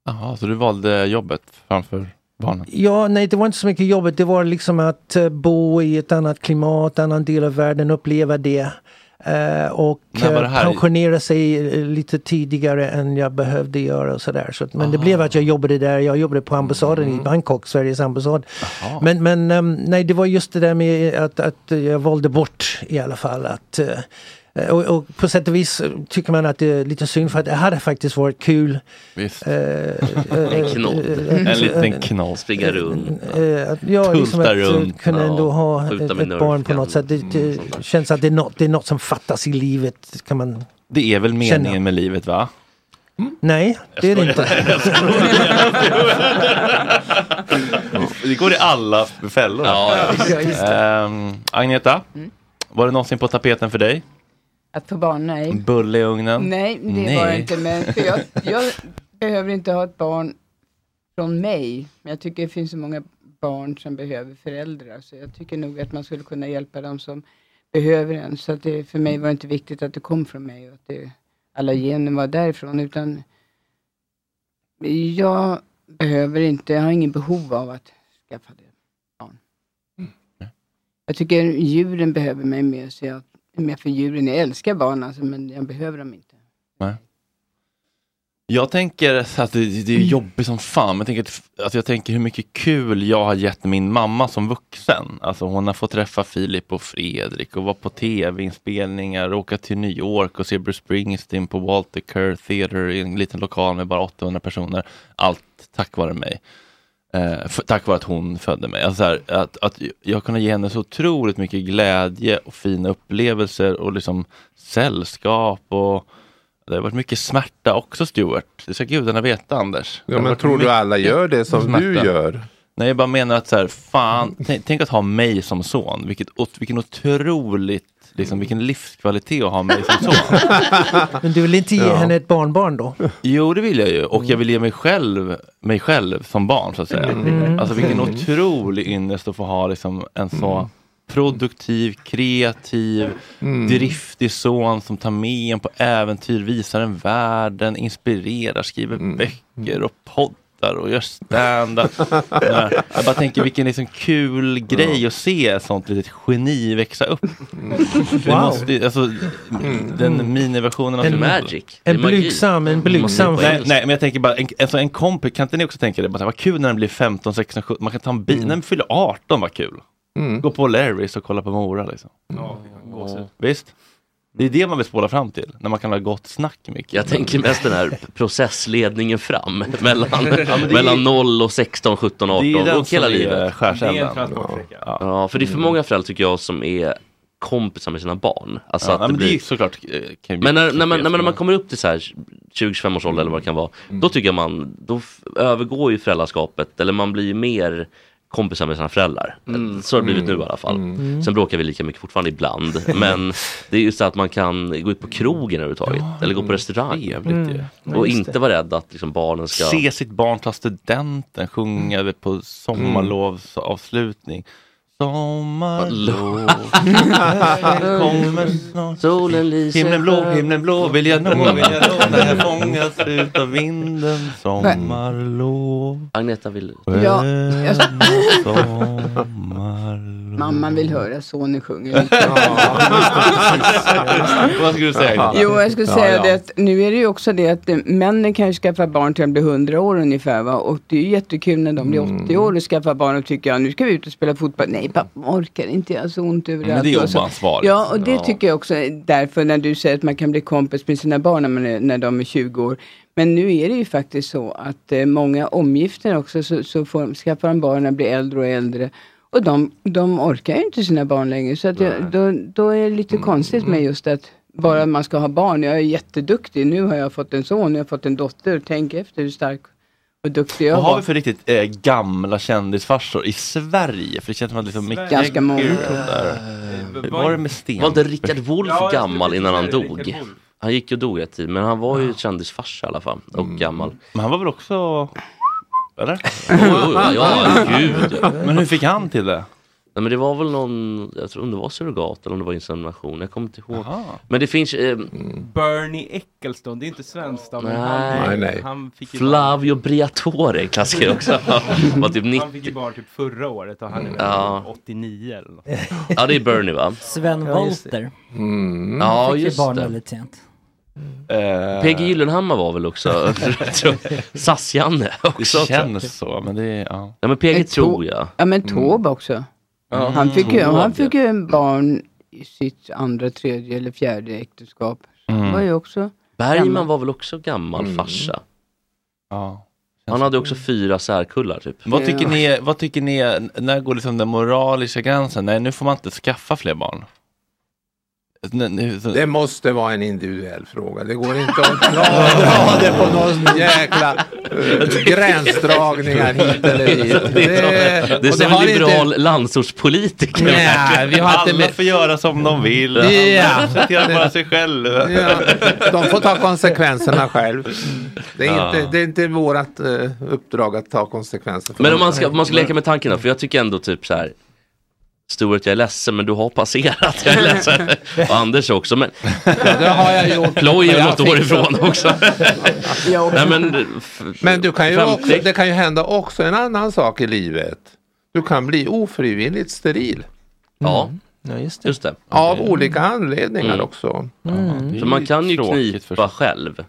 Jaha, så du valde jobbet framför barnen? Ja, nej det var inte så mycket jobbet. Det var liksom att eh, bo i ett annat klimat, annan del av världen, uppleva det. Eh, och här? pensionera sig eh, lite tidigare än jag behövde göra och sådär. Så, men det blev att jag jobbade där. Jag jobbade på ambassaden Mm. i Bangkok, Sveriges ambassad. Men, men ehm, nej, det var just det där med att, att jag valde bort i alla fall att eh, och, och på sätt och vis eh, tycker man att det är lite synd för att det hade faktiskt varit kul. Visst. Eh, eh, En knodd. eh, En eh, liten knodd. Springa runt. Eh, att, ja, liksom att eh, runt. kunna Ja, ändå ha ett, barn på något sätt. Det, det känns att det är, något, det är något som fattas i livet. Kan man... Det är väl meningen Känna. med livet va? Nej, det är det inte. Det går i alla fällor. Ja, Ja, just det. Ehm, Agneta, var det någonsin på tapeten för dig? Att få barn, nej. Bulle i ugnen? Nej, det var det inte. Men för jag, jag behöver inte ha ett barn från mig. Men jag tycker det finns så många barn som behöver föräldrar. Så jag tycker nog att man skulle kunna hjälpa dem som behöver en. Så att det, för mig var det inte viktigt att det kom från mig och att det, alla gener var därifrån. Utan jag behöver inte, jag har ingen behov av att skaffa det barn. Jag tycker djuren behöver mig mer. Så jag mer för djuren. Jag älskar barn alltså, men jag behöver dem inte. Nej. Jag tänker att det, det är jobbigt som fan, men jag tänker, att, alltså jag tänker hur mycket kul jag har gett min mamma som vuxen. Alltså hon har fått träffa Filip och Fredrik och vara på tv-inspelningar, åka till New York och se Bruce Springsteen på Walter Kerr Theatre i en liten lokal med bara 800 personer. Allt tack vare mig. Eh, f- tack vare att hon födde mig. Alltså så här, att, att jag kunde ge henne så otroligt mycket glädje och fina upplevelser och liksom sällskap och det har varit mycket smärta också Stuart. Det ska gudarna veta Anders. Ja, har men tror du alla gör det som du smärta. gör? Nej, jag bara menar att så här, fan, tänk, tänk att ha mig som son. Vilket, ot- vilken otroligt, liksom, vilken livskvalitet att ha mig som son. Men du vill inte ge Ja. henne ett barnbarn då? Jo, det vill jag ju. Och jag vill ge mig själv, mig själv som barn så att säga. Mm. Alltså vilken Mm. otrolig ynnest att få ha liksom, en så produktiv, kreativ, Mm. driftig son som tar med en på äventyr, visar en världen, inspirerar, skriver Mm. böcker och poddar och gör stand-up. Ja, jag bara tänker vilken liksom kul grej att se ett sånt litet geni växa upp. Det Wow. måste, alltså, Den miniversionen av En- magic. En blygsam- en blygsam Nej, nej, men jag tänker bara, en, alltså en kompis, kan inte ni också tänka det? Bara, vad kul när den blir 15, 16, 17, man kan ta en bil, när den fyller 18, vad kul. Gå på Larrys och kolla på Mora liksom. Visst? Det är det man vill spåra fram till, när man kan ha gott snack mycket. Jag tänker mest den här processledningen fram mellan, det är- mellan 0 och 16, 17, 18 Det är den och hela som livet. skärselden. Det är en transportsträcka. Ja. ja, för det är för många föräldrar tycker jag som är kompisar med sina barn. Alltså Ja, att det men det är blir... såklart, eh, kan bli Men när, när, man, när, man, när man kommer upp till så här 20-25 års ålder eller vad det kan vara, då tycker jag man, då övergår ju föräldraskapet, eller man blir ju mer kompisar med sina föräldrar. Så har det blivit nu i alla fall. Mm. Sen bråkar vi lika mycket fortfarande ibland, men det är ju så att man kan gå ut på krogen överhuvudtaget, eller gå på restaurang. Trevligt ju. Ja, Och inte vara rädd att liksom barnen ska... Se sitt barn ta studenten, sjunga på sommarlovsavslutning. Sommarlov, kommer snart. Solen lyser Himlen blå, himlen blå, vill jag nå, vill jag nå. När jag fångas ut av vinden. Sommarlov. Agneta vill... Ja, Sommarlov. Mamman vill höra sonen sjunga lite. Vad skulle du säga? Jo, jag skulle säga ja. det att nu är det ju också det att männen kan ju skaffa barn till de blir 100 år ungefär va? och det är ju jättekul när de blir Mm. 80 år och skaffar barn och tycker ja nu ska vi ut och spela fotboll. Nej pappa orkar inte, jag har så ont överallt. Men det är oansvarigt. Ja, och det Ja. tycker jag också är därför när du säger att man kan bli kompis med sina barn när, man är, när de är 20 år. Men nu är det ju faktiskt så att eh, många omgifter också så, så får, skaffar de barn när de blir äldre och äldre. Och de, de orkar ju inte sina barn längre. Så att jag, då, då är det lite konstigt med just att bara man ska ha barn. Jag är jätteduktig. Nu har jag fått en son, jag har fått en dotter. Tänk efter hur stark och duktig jag Vad har vi för riktigt eh, gamla kändisfarsor i Sverige? För det känns som att liksom Micke Ganska många. Gud, där. Var det med Sten? Var inte Rickard Wolff Ja, gammal innan han dog? Han gick och dog ett tid, men han var ju kändisfarsa i alla fall. Och gammal. Men han var väl också... Eller? Jo, jo, ja, gud. Men hur fick han till det? Nej, men det var väl någon, jag tror om det var surrogat eller om det var insemination, jag kommer inte ihåg. Men det finns... Eh, Bernie Ecclestone, det är inte svenskt men nej, han, han fick Flavio Briatore, klassiker också. var typ 90. Han fick ju barn typ förra året och han är Ja. 89 eller något. Ja, det är Bernie va? Sven Ja, just Wollter. Ja, Fick ju just barn det. väldigt sent. PG Gyllenhammar var väl också, SAS-Janne också. Det känns så, men det är... Ja. Ja men PG tror jag. Ja men Taube också. Ja. Han, fick ju, han fick ju en barn i sitt andra, tredje eller fjärde äktenskap. Mm. Var ju också Bergman gammal. var väl också gammal farsa? Ja. Han hade också fyra särkullar typ. Vad tycker, ni, vad tycker ni, är- när går liksom den moraliska gränsen? Nej, nu får man inte skaffa fler barn. Det måste vara en individuell fråga. Det går inte att dra, det på någon jäkla uh, gränsdragningar hit eller dit. Det är, det är som en liberal inte- landsortspolitiker. Nej, vi har inte Alla med- får göra som de vill. Ja. Alla representerar bara sig själva. Ja, de får ta konsekvenserna själv. Det är, Ja. inte, det är inte vårt uh, uppdrag att ta konsekvenser. för Men om man ska, om man ska leka med tanken då, för jag tycker ändå typ så här. Stuart jag är ledsen men du har passerat, jag är ledsen. Och Anders också men det har jag gjort. Ploj är något år ifrån också. Nej, men, Men du kan ju 50. också, det kan ju hända också en annan sak i livet. Du kan bli ofrivilligt steril. Ja, ja just, det. just det. Av olika anledningar Mm. också. Så man kan ju knipa själv.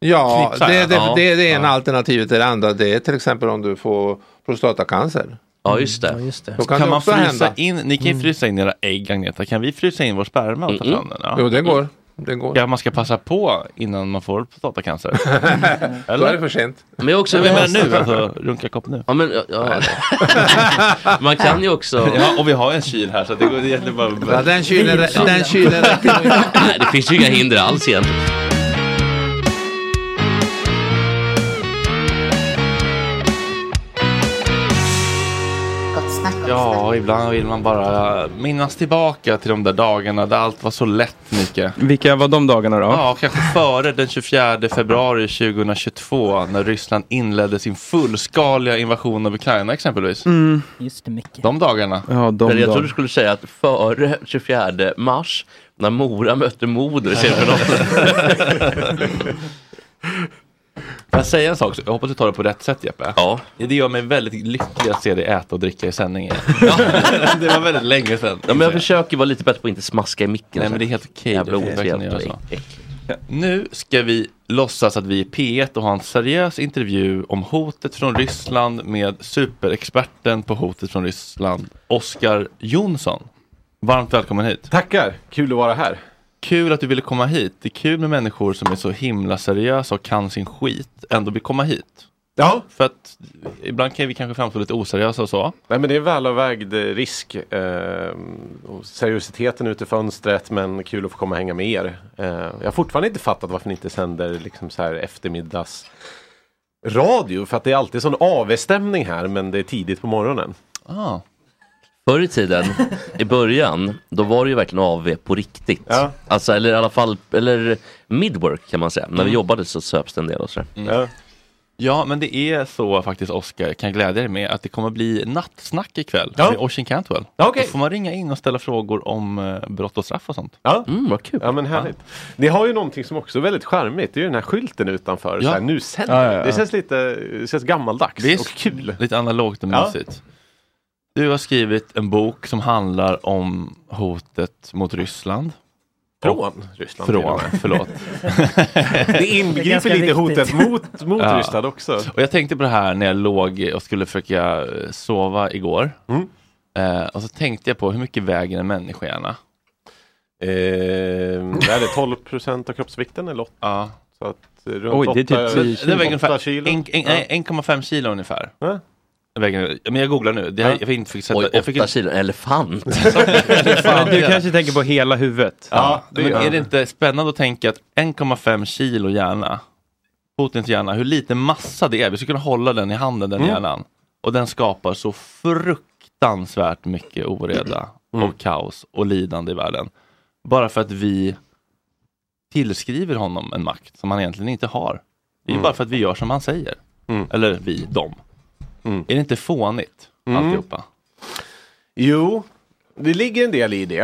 Ja, det, det, ja. det, det är en alternativ till det andra. Det är till exempel om du får prostatacancer. Ja just det. Då kan, Kan det man frysa hända. in, ni kan ju Mm. frysa in era ägg Agneta, kan vi frysa in vår sperma och ta Mm. fram den? Ja. Jo, det går. Det går. Ja, man ska passa på innan man får prostatacancer. Då är det för sent. Men jag också Nej, men nu, alltså, runka kopp nu. Ja, men, ja, ja. Man kan ju också... Ja, och vi har en kyl här så det går egentligen bara... Ja, den kylen, den kylen räcker Nej, det finns ju inga hinder alls egentligen. Ja, ibland vill man bara minnas tillbaka till de där dagarna där allt var så lätt, Micke. Vilka var de dagarna då? Ja, kanske före den 24 februari 2022 när Ryssland inledde sin fullskaliga invasion av Ukraina exempelvis. Mm. Just det, Micke. De dagarna. Ja, de Men jag trodde du skulle säga att före 24 mars när Mora mötte Modo i semifinalen. Får jag säga en sak? Jag hoppas du tar det på rätt sätt Jeppe. Ja. Det gör mig väldigt lycklig att se dig äta och dricka i sändningen. det var väldigt länge sedan. Ja, men jag försöker vara lite bättre på att inte smaska i micken. Nej men det är helt okej. Jävla får otrevligt. Nu ska vi låtsas att vi är P1 och ha en seriös intervju om hotet från Ryssland med superexperten på hotet från Ryssland, Oskar Jonsson. Varmt välkommen hit. Tackar, kul att vara här. Kul att du ville komma hit. Det är kul med människor som är så himla seriösa och kan sin skit, ändå vill komma hit. Ja. För att ibland kan vi kanske framstå lite oseriösa och så. Nej men det är välavvägd risk. Eh, seriositeten ute i fönstret men kul att få komma och hänga med er. Eh, jag har fortfarande inte fattat varför ni inte sänder liksom så här eftermiddags radio. För att det är alltid sån AV-stämning här men det är tidigt på morgonen. Ah. Förr i tiden, i början, då var det ju verkligen AV på riktigt. Ja. Alltså, eller i alla fall, eller midwork kan man säga. När vi Mm. jobbade så söps det en del och sådär. Mm. Ja, men det är så faktiskt Oskar, kan jag glädja dig med, att det kommer bli nattsnack ikväll Ja. med Oisin Cantwell. Ja, okej. Då får man ringa in och ställa frågor om eh, brott och straff och sånt. Ja. Mm, vad kul. Ja men härligt. Ni har ju någonting som också är väldigt charmigt. Det är ju den här skylten utanför. Ja. Så här, nu sänder Ja, ja, ja. Det känns lite det känns gammaldags Visst, och kul. lite analogt och Ja. mysigt. Du har skrivit en bok som handlar om hotet mot Ryssland. Från Ryssland Från, förlåt. Det inbegriper lite viktigt. hotet mot, mot Ja. Ryssland också. Och jag tänkte på det här när jag låg och skulle försöka eh, sova igår. Mm. Eh, och så tänkte jag på hur mycket väger en människohjärna? Eh, det är det 12 procent av kroppsvikten eller 8? Ja. Så att eh, runt Oj, det är typ åtta- tio Det väger åtta ungefär kilo. en- en- Ja. en- 1,5 kilo ungefär. Ja. Vägen. Men jag googlar nu. Det här, Ja. jag fick inte fick sätta, Oj, jag fick åtta inte- kilo elefant. Men du kanske tänker på hela huvudet. Ja, det men är det inte spännande att tänka att 1,5 kilo hjärna, Putins hjärna, hur lite massa det är. Vi skulle kunna hålla den i handen, den Mm. hjärnan. Och den skapar så fruktansvärt mycket oreda Mm. och kaos och lidande i världen. Bara för att vi tillskriver honom en makt som han egentligen inte har. Det är Mm. bara för att vi gör som han säger. Eller vi, dem. Är det inte fånigt Mm. alltihopa? Jo, det ligger en del i det.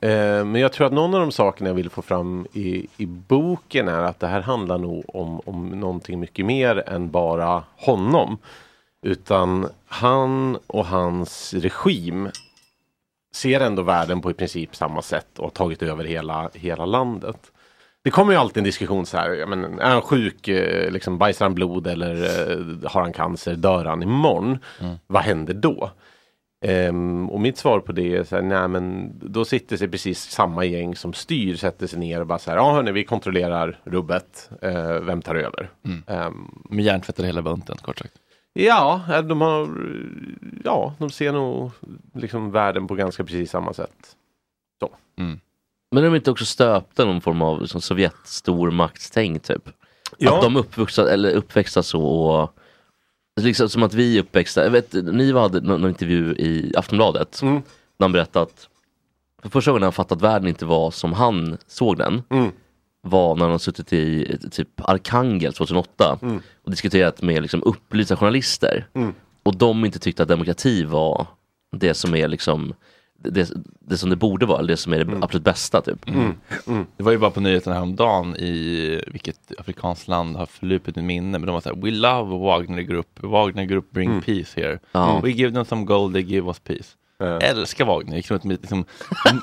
Eh, men jag tror att någon av de sakerna jag vill få fram i, i boken är att det här handlar nog om, om någonting mycket mer än bara honom. Utan han och hans regim ser ändå världen på i princip samma sätt och har tagit över hela, hela landet. Det kommer ju alltid en diskussion så här, men, är han sjuk, eh, liksom, bajsar han blod eller eh, har han cancer, dör han imorgon? Vad händer då? Ehm, och mitt svar på det är så här, nej men då sitter sig precis samma gäng som styr, sätter sig ner och bara så här, ja hörni vi kontrollerar rubbet, eh, vem tar över? Ehm, Med hjärntvättar hela bunten, kort sagt. Ja, de har, ja, de ser nog liksom världen på ganska precis samma sätt. Så. Men är de inte också stöpta någon form av liksom, Sovjet stormaktstänk typ? Ja. Att de uppvuxna, eller uppväxta så och liksom som att vi uppväxta. Jag vet, Niva hade någon, någon intervju i Aftonbladet Mm. där han berättade att för första gången han fattade att världen inte var som han såg den Mm. var när han suttit i typ Arkangel 2008 Mm. och diskuterat med liksom upplysta journalister. Mm. Och de inte tyckte att demokrati var det som är liksom det, det som det borde vara, eller det som är det absolut bästa typ. Det var ju bara på nyheterna häromdagen i vilket afrikanskt land har förlupit mitt minne. Men de var så här, we love Wagner Group. Wagner Group bring Mm. peace here. Ja. We give them some gold, they give us peace. Älskar Wagner. Gick runt med liksom,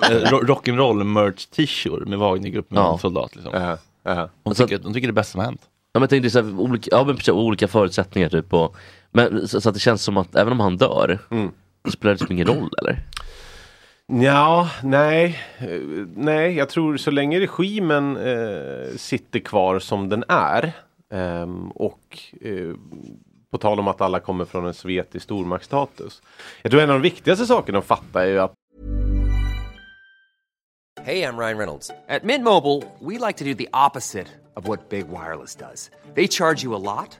ro- rock'n'roll merch t-shirt med Wagner Group med Ja. en soldat. Liksom. Uh, De, tycker, de tycker det är bäst som har hänt. Ja men jag tänkte så här, olika, ja, men precis, olika förutsättningar typ. Och, men, så, så att det känns som att även om han dör, så spelar det typ ingen roll eller? Ja, nej, nej, jag tror så länge regimen eh, sitter kvar som den är eh, och eh, på tal om att alla kommer från en sovjetisk stormaktsstatus. Jag tror en av de viktigaste sakerna att fatta är ju att Hej, jag Ryan Reynolds. På Mint Mobile, we like to do the opposite of what Big Wireless does. They charge you a lot,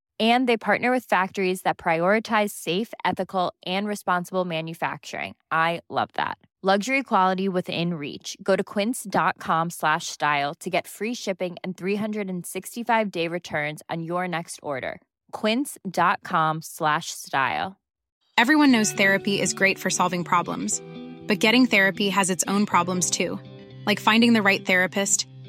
And they partner with factories that prioritize safe, ethical, and responsible manufacturing. I love that. Luxury quality within reach. Go to quince.com slash style to get free shipping and 365 day returns on your next order. Quince.com slash style. Everyone knows therapy is great for solving problems, but getting therapy has its own problems too, like finding the right therapist,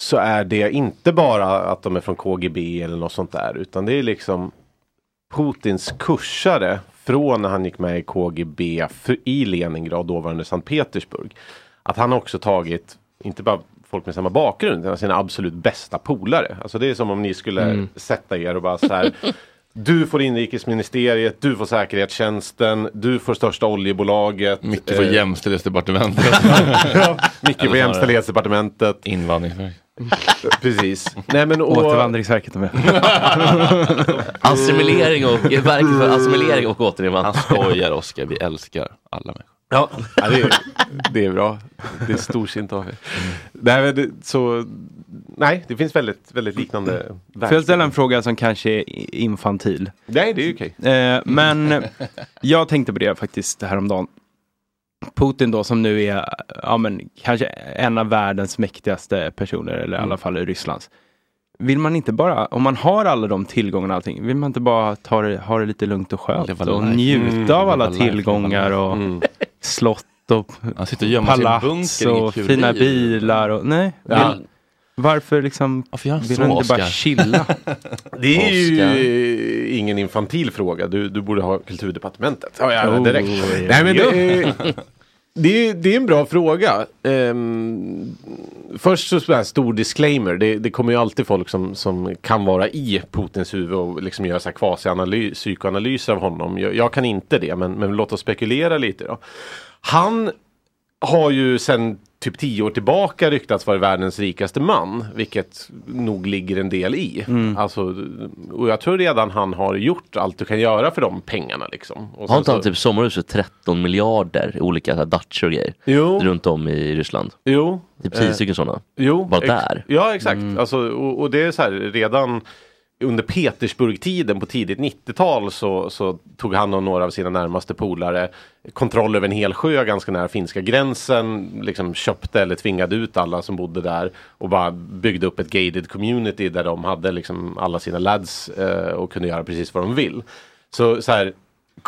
så är det inte bara att de är från KGB eller något sånt där utan det är liksom Putins kursare från när han gick med i KGB för- i Leningrad, dåvarande Sankt Petersburg. Att han också tagit, inte bara folk med samma bakgrund, utan sina absolut bästa polare. Alltså det är som om ni skulle Mm. sätta er och bara så här Du får inrikesministeriet, du får säkerhetstjänsten, du får största oljebolaget. Micke får eh, jämställdhetsdepartementet. ja, Micke på jämställdhetsdepartementet. Invandringsverket. Precis. Nej, men, och... Återvandringsverket är med. Assimilering och, verket för assimilering och återinvandring. Han skojar Oskar, vi älskar alla människor. Ja, ja det, är, det är bra. Det är storsint av er. Nej, det, så, nej, det finns väldigt, väldigt liknande Får jag ställa en fråga som kanske är infantil? Nej, det är okej. Eh, men jag tänkte på det faktiskt häromdagen. Putin då som nu är ja, men, kanske en av världens mäktigaste personer, eller i alla Mm. fall i Rysslands. Vill man inte bara, om man har alla de tillgångarna och allting, vill man inte bara ta det, ha det lite lugnt och skönt och life. njuta Mm, av alla tillgångar och life. slott och palats och fina bilar och nej. Ja. Vill, varför liksom han vill man inte bara Oscar? chilla? Det är ju Oscar. ingen infantil fråga. Du, du borde ha kulturdepartementet. Ja, ja, Oh, direkt. Nej, men det, är, det, är, det är en bra fråga. Ehm, först så en stor disclaimer. Det, det kommer ju alltid folk som, som kan vara i Putins huvud och liksom göra så här kvasi-analy- psykoanalyser av honom. Jag, jag kan inte det, men, men låt oss spekulera lite då. Han har ju sedan typ tio år tillbaka ryktats vara världens rikaste man. Vilket nog ligger en del i. Mm. Alltså, och jag tror redan han har gjort allt du kan göra för de pengarna. Liksom. Och Har inte han så- typ sommarhus för 13 miljarder olika Dutcher och grejer? Jo. Runt om i Ryssland. Jo. Typ 10 Eh, stycken sådana. Jo, Bara där. Ja, exakt. Mm. Alltså, och, och det är så här, redan under Petersburg-tiden på tidigt 90-tal så, så tog han och några av sina närmaste polare kontroll över en hel sjö ganska nära finska gränsen. Liksom köpte eller tvingade ut alla som bodde där och bara byggde upp ett gated community där de hade liksom alla sina lads eh, och kunde göra precis vad de vill. Så, så här,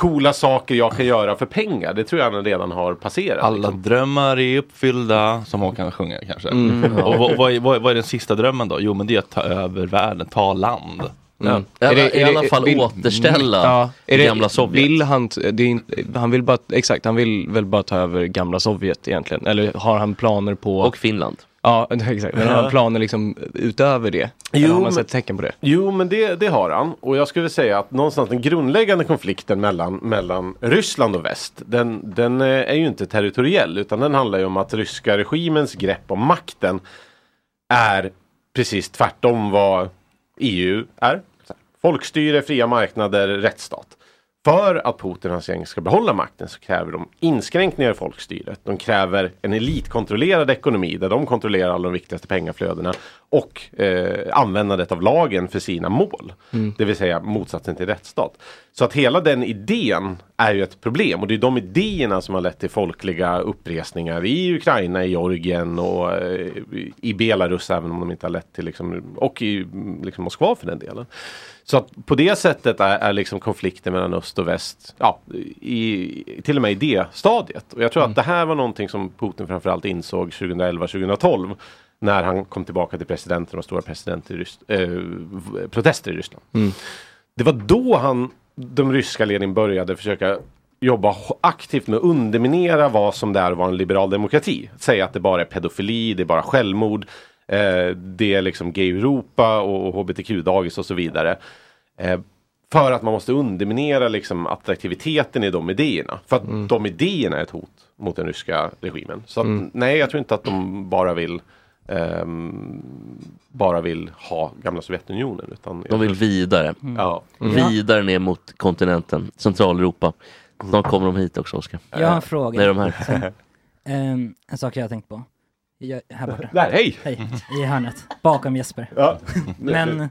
coola saker jag kan göra för pengar, det tror jag han redan har passerat. Alla liksom. drömmar är uppfyllda, som Håkan sjunger kanske. Mm. Och vad, vad, är, vad, vad är den sista drömmen då? Jo men det är att ta över världen, ta land. Mm. I alla- Är det- i alla fall vill- återställa Ja, är det- gamla Sovjet. Vill han, det är inte, han vill bara, exakt, han vill väl bara ta över gamla Sovjet egentligen. Eller har han planer på... Och Finland. Ja, exakt. Men har han planer liksom utöver det? Eller har man sett tecken på det? Jo, men det, det har han. Och jag skulle säga att någonstans den grundläggande konflikten mellan, mellan Ryssland och väst, den, den eh, är ju inte territoriell, utan den handlar ju om att ryska regimens grepp om makten är precis tvärtom vad EU är. Folkstyre, fria marknader, rättsstat. För att Putin och hans gäng ska behålla makten så kräver de inskränkningar i folkstyret. De kräver en elitkontrollerad ekonomi där de kontrollerar alla de viktigaste pengaflödena och eh, användandet av lagen för sina mål. Mm. Det vill säga motsatsen till rättsstat. Så att hela den idén är ju ett problem och det är de idéerna som har lett till folkliga uppresningar i Ukraina, i Georgien och eh, i Belarus även om de inte har lett till liksom, och i liksom Moskva för den delen. Så att på det sättet är, är liksom konflikten mellan öst och väst, ja, i, till och med i det stadiet. Och jag tror att det här var någonting som Putin framförallt insåg 2011-2012 när han kom tillbaka till presidenten och stora president i Rys- eh, v- protester i Ryssland. Mm. Det var då han, de ryska ledningen började försöka jobba aktivt med att underminera vad som det är att vara en liberal demokrati. Säga att det bara är pedofili, det är bara självmord, eh, det är liksom gay-Europa och hbtq-dagis och så vidare. Eh, för att man måste underminera liksom attraktiviteten i de idéerna. För att de idéerna är ett hot mot den ryska regimen. Så att, Mm. nej, jag tror inte att de bara vill ehm, bara vill ha gamla Sovjetunionen. Utan De vill vidare. Ja. Vidare ner mot kontinenten, Centraleuropa. Snart kommer de hit också Oskar. Jag har en fråga. Nej, de här. Sen, ehm, en sak jag har tänkt på. Här borta. Där, hej! Hej, i hörnet. Bakom Jesper. Ja. Men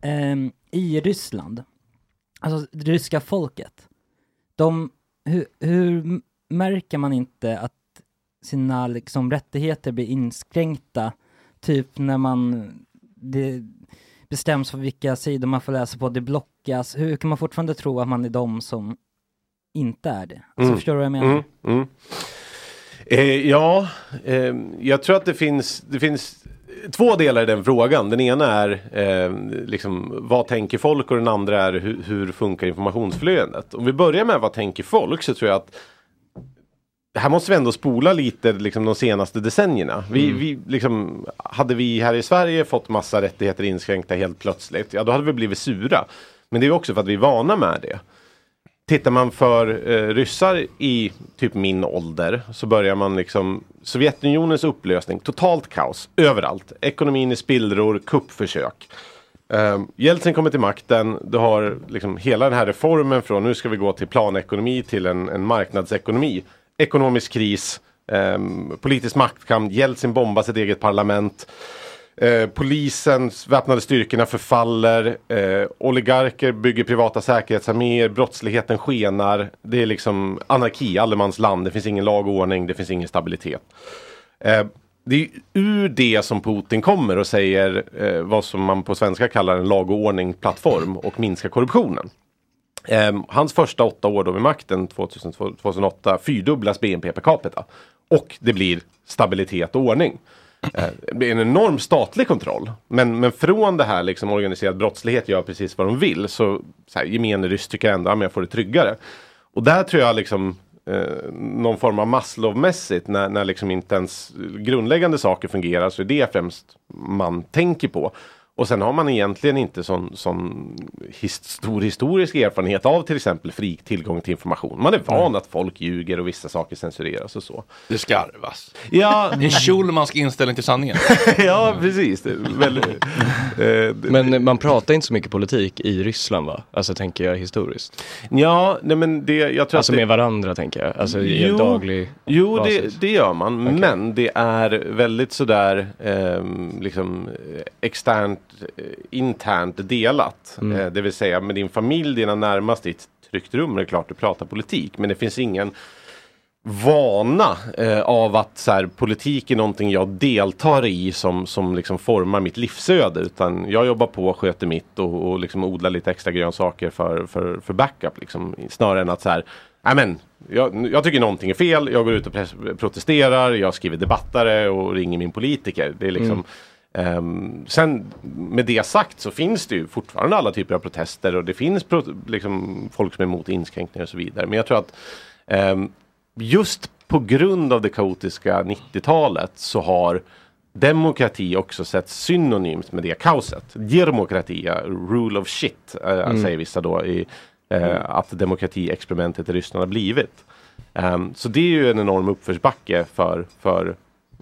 ehm, i Ryssland, alltså det ryska folket, de, hur, hur märker man inte att sina liksom rättigheter blir inskränkta, typ när man, det bestäms för vilka sidor man får läsa på, det blockas, hur kan man fortfarande tro att man är de som inte är det? Alltså Mm. förstår du vad jag menar? Mm, mm. Eh, ja, eh, jag tror att det finns, det finns två delar i den frågan. Den ena är eh, liksom, vad tänker folk och den andra är hur, hur funkar informationsflödet. Om vi börjar med vad tänker folk så tror jag att här måste vi ändå spola lite liksom, de senaste decennierna. Vi, Mm. vi, liksom, hade vi här i Sverige fått massa rättigheter inskränkta helt plötsligt, ja då hade vi blivit sura. Men det är också för att vi är vana med det. Tittar man för eh, ryssar i typ min ålder så börjar man liksom Sovjetunionens upplösning, totalt kaos överallt. Ekonomin i spillror, kuppförsök. Uh, Jeltsin kommer till makten, du har liksom hela den här reformen från nu ska vi gå till planekonomi till en, en marknadsekonomi ekonomisk kris, eh, politisk maktkamp, Jeltsin bombar sitt eget parlament. Eh, polisens väpnade styrkorna förfaller, eh, oligarker bygger privata säkerhetsarméer, brottsligheten skenar. Det är liksom anarki, allemansland, det finns ingen lag och ordning, det finns ingen stabilitet. Eh, det är ur det som Putin kommer och säger eh, vad som man på svenska kallar en lag och ordning-plattform och minska korruptionen. Eh, hans första åtta år då vid makten 2002-2008 fyrdubblas BNP per capita. Och det blir stabilitet och ordning. Eh, det blir en enorm statlig kontroll. Men, men från det här liksom organiserad brottslighet gör precis vad de vill. Så, så här, gemene ryss tycker ändå att jag får det tryggare. Och där tror jag liksom eh, någon form av Maslow-mässigt när, när liksom inte ens grundläggande saker fungerar så är det främst man tänker på. Och sen har man egentligen inte sån, sån his, stor historisk erfarenhet av till exempel fri tillgång till information. Man är van att folk ljuger och vissa saker censureras och så. Det skarvas. Ja. Det är Schulmansk inställning till sanningen. ja, precis. Det är väldigt, eh, Men man pratar inte så mycket politik i Ryssland va? Alltså tänker jag historiskt. Ja, nej men det, jag tror Alltså att det, med varandra tänker jag. Alltså i en daglig Jo, basis. det, det gör man. Men det är väldigt sådär ehm, liksom eh, externt, eh, internt delat. Mm. Eh, det vill säga med din familj, dina närmaste i ett tryggt rum är det klart du pratar politik. Men det finns ingen vana eh, av att så här, politik är någonting jag deltar i som, som liksom formar mitt livsöde. Utan jag jobbar på, sköter mitt och, och liksom odlar lite extra grönsaker för, för, för backup. Liksom. Snarare än att så här, "Nej, men, jag, jag tycker någonting är fel, jag går ut och protesterar, jag skriver debattare och ringer min politiker. Det är liksom Ehm, sen med det sagt så finns det ju fortfarande alla typer av protester och det finns pro- liksom, folk som är emot inskränkningar och så vidare. Men jag tror att ehm, just på grund av det kaotiska 90-talet så har demokrati också sett synonymt med det kaoset. Demokratia, rule of shit, eh, Mm. säger vissa då i eh, att demokratiexperimentet i Ryssland har blivit. Ehm, så det är ju en enorm uppförsbacke för, för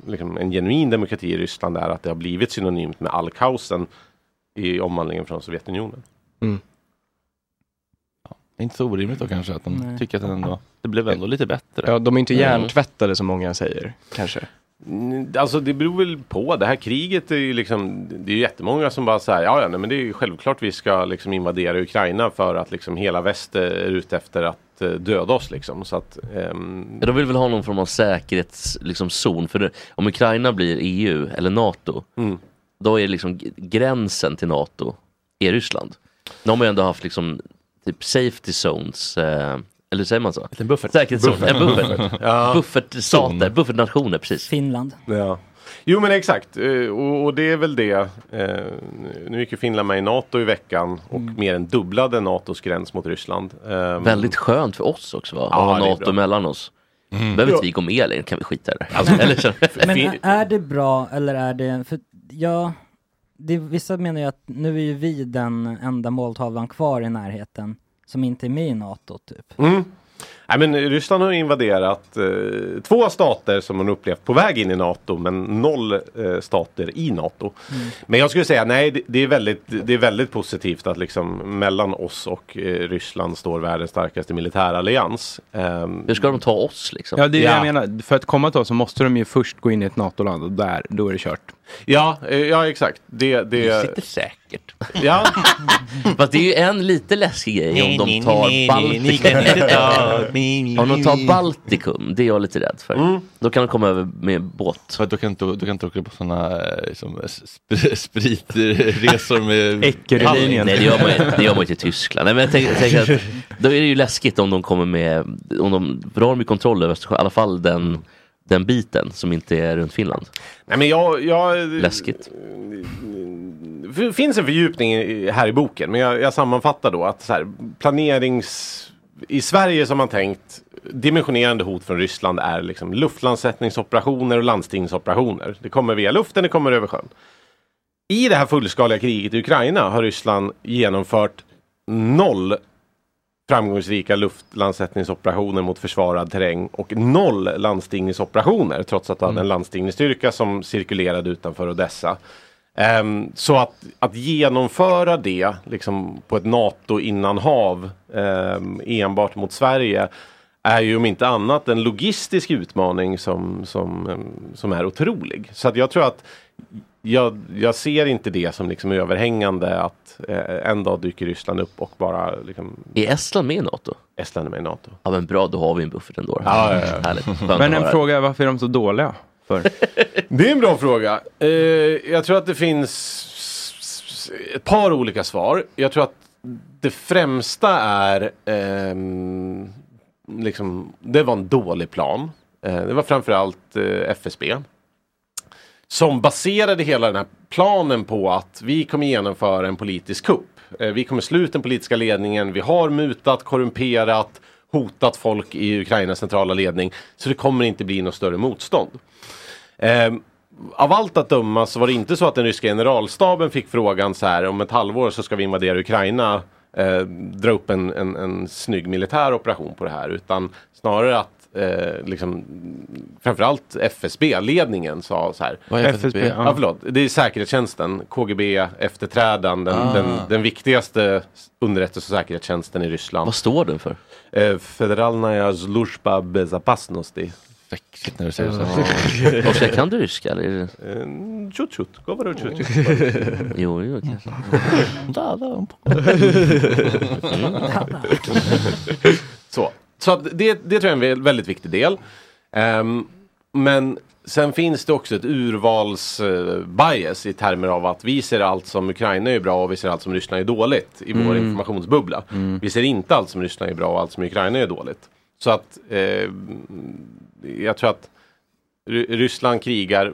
liksom en genuin demokrati i Ryssland är att det har blivit synonymt med all kaosen i omvandlingen från Sovjetunionen. Det är inte så orimligt då kanske att de Nej. tycker att det ändå, det blev ändå lite bättre. Ja, de är inte Mm. hjärntvättade som många säger, kanske. Mm, Alltså det beror väl på. Det här kriget är ju liksom Det är ju jättemånga som bara säger ja, ja nej, men det är ju självklart vi ska liksom invadera Ukraina för att liksom hela väst är ute efter att döda oss liksom. Så att, Ja, de vill väl ha någon form av säkerhetszon, liksom, zon. för det, om Ukraina blir EU eller NATO, Mm. då är liksom gränsen till NATO är Ryssland. De har ju ändå haft liksom typ safety zones, eh, eller säger man så? En buffert. Säkerhetszon, Buffert. en buffert. Ja. Buffertstater, buffertnationer, precis. Finland. Ja. Jo men exakt Eh, och, och det är väl det. Eh, nu gick ju Finland med i NATO i veckan och Mm. mer än dubblade NATOs gräns mot Ryssland. Ehm, Väldigt skönt för oss också va? Att Ja, ha NATO mellan oss. Mm. Behöver inte vi gå med längre, kan vi skita i det. Alltså, Eller så. Men är- är det bra eller är det, för ja, det, vissa menar ju att nu är ju vi den enda måltavlan kvar i närheten som inte är med i NATO typ. Mm. Nej, men Ryssland har invaderat eh, två stater som man upplevt på väg in i NATO men noll eh, stater i NATO. Mm. Men jag skulle säga nej, det, det, är väldigt, det är väldigt positivt att liksom mellan oss och eh, Ryssland står världens starkaste militärallians. Um, Hur ska de ta oss liksom? Ja, det är det jag menar. För att komma till oss så måste de ju först gå in i ett NATO-land och där, då är det kört. Ja, eh, ja exakt. Det, det... Det sitter säkert. Ja. Fast det är ju en lite läskig grej om de tar Baltikum. om de tar Baltikum, det är jag lite rädd för. Mm. Då kan de komma över med båt. För att du kan inte, du kan inte åka på sådana liksom, sp spritresor med Nej, det gör man ju det gör man ju till Tyskland. Nej, men jag tänker, tänker att då är det ju läskigt om de kommer med, om de, för då har de ju kontroll över Östersjön, i alla fall den, den biten som inte är runt Finland. Nej men jag... jag Läskigt. Det finns en fördjupning här i boken men jag, jag sammanfattar då att så här, planerings... I Sverige som man tänkt dimensionerande hot från Ryssland är liksom luftlandsättningsoperationer och landstingsoperationer. Det kommer via luften, det kommer över sjön. I det här fullskaliga kriget i Ukraina har Ryssland genomfört noll framgångsrika luftlandsättningsoperationer mot försvarad terräng och noll landstigningsoperationer trots att det hade en landstigningsstyrka som cirkulerade utanför Odessa. Ehm, så att, att genomföra det liksom, på ett NATO innanhav um, enbart mot Sverige är ju om inte annat en logistisk utmaning som, som, eh, som är otrolig. Så att jag tror att jag, jag ser inte det som liksom överhängande att eh, en dag dyker Ryssland upp och bara liksom... Är Estland med i NATO? Estland är med i NATO. Ja men bra, då har vi en buffert ändå. Ja, ja, ja. Härligt. Men en fråga är varför är de så dåliga? För? Det är en bra fråga. Eh, jag tror att det finns ett par olika svar. Jag tror att det främsta är ehm, liksom, det var en dålig plan. Eh, det var framförallt eh, FSB. Som baserade hela den här planen på att vi kommer genomföra en politisk kupp. Eh, vi kommer slå ut den politiska ledningen. Vi har mutat, korrumperat, hotat folk i Ukrainas centrala ledning. Så det kommer inte bli något större motstånd. Eh, av allt att döma så var det inte så att den ryska generalstaben fick frågan så här om ett halvår så ska vi invadera Ukraina. Eh, dra upp en, en, en snygg militär operation på det här utan snarare att eh, liksom, framförallt FSB-ledningen sa så här. Vad är FSB? Ja, förlåt. Det är säkerhetstjänsten, KGB, efterträdaren, den, Ah. den, den viktigaste underrättelse och säkerhetstjänsten i Ryssland. Vad står den för? Eh, Federalnaya Sluzjba Bezopasnosti. Sexigt när du säger så. Oskar, kan du ryska eller? är det- Eh, Tjut-tjut, говорю tjut-tjut. Jo, jo, kanske. Da, da. Så, så det, det tror jag är en väldigt viktig del. Ehm, men sen finns det också ett urvalsbias i termer av att vi ser allt som Ukraina är bra och vi ser allt som Ryssland är dåligt i vår Mm. informationsbubbla. Mm. Vi ser inte allt som Ryssland är bra och allt som Ukraina är dåligt. Så att eh, jag tror att Ry- Ryssland krigar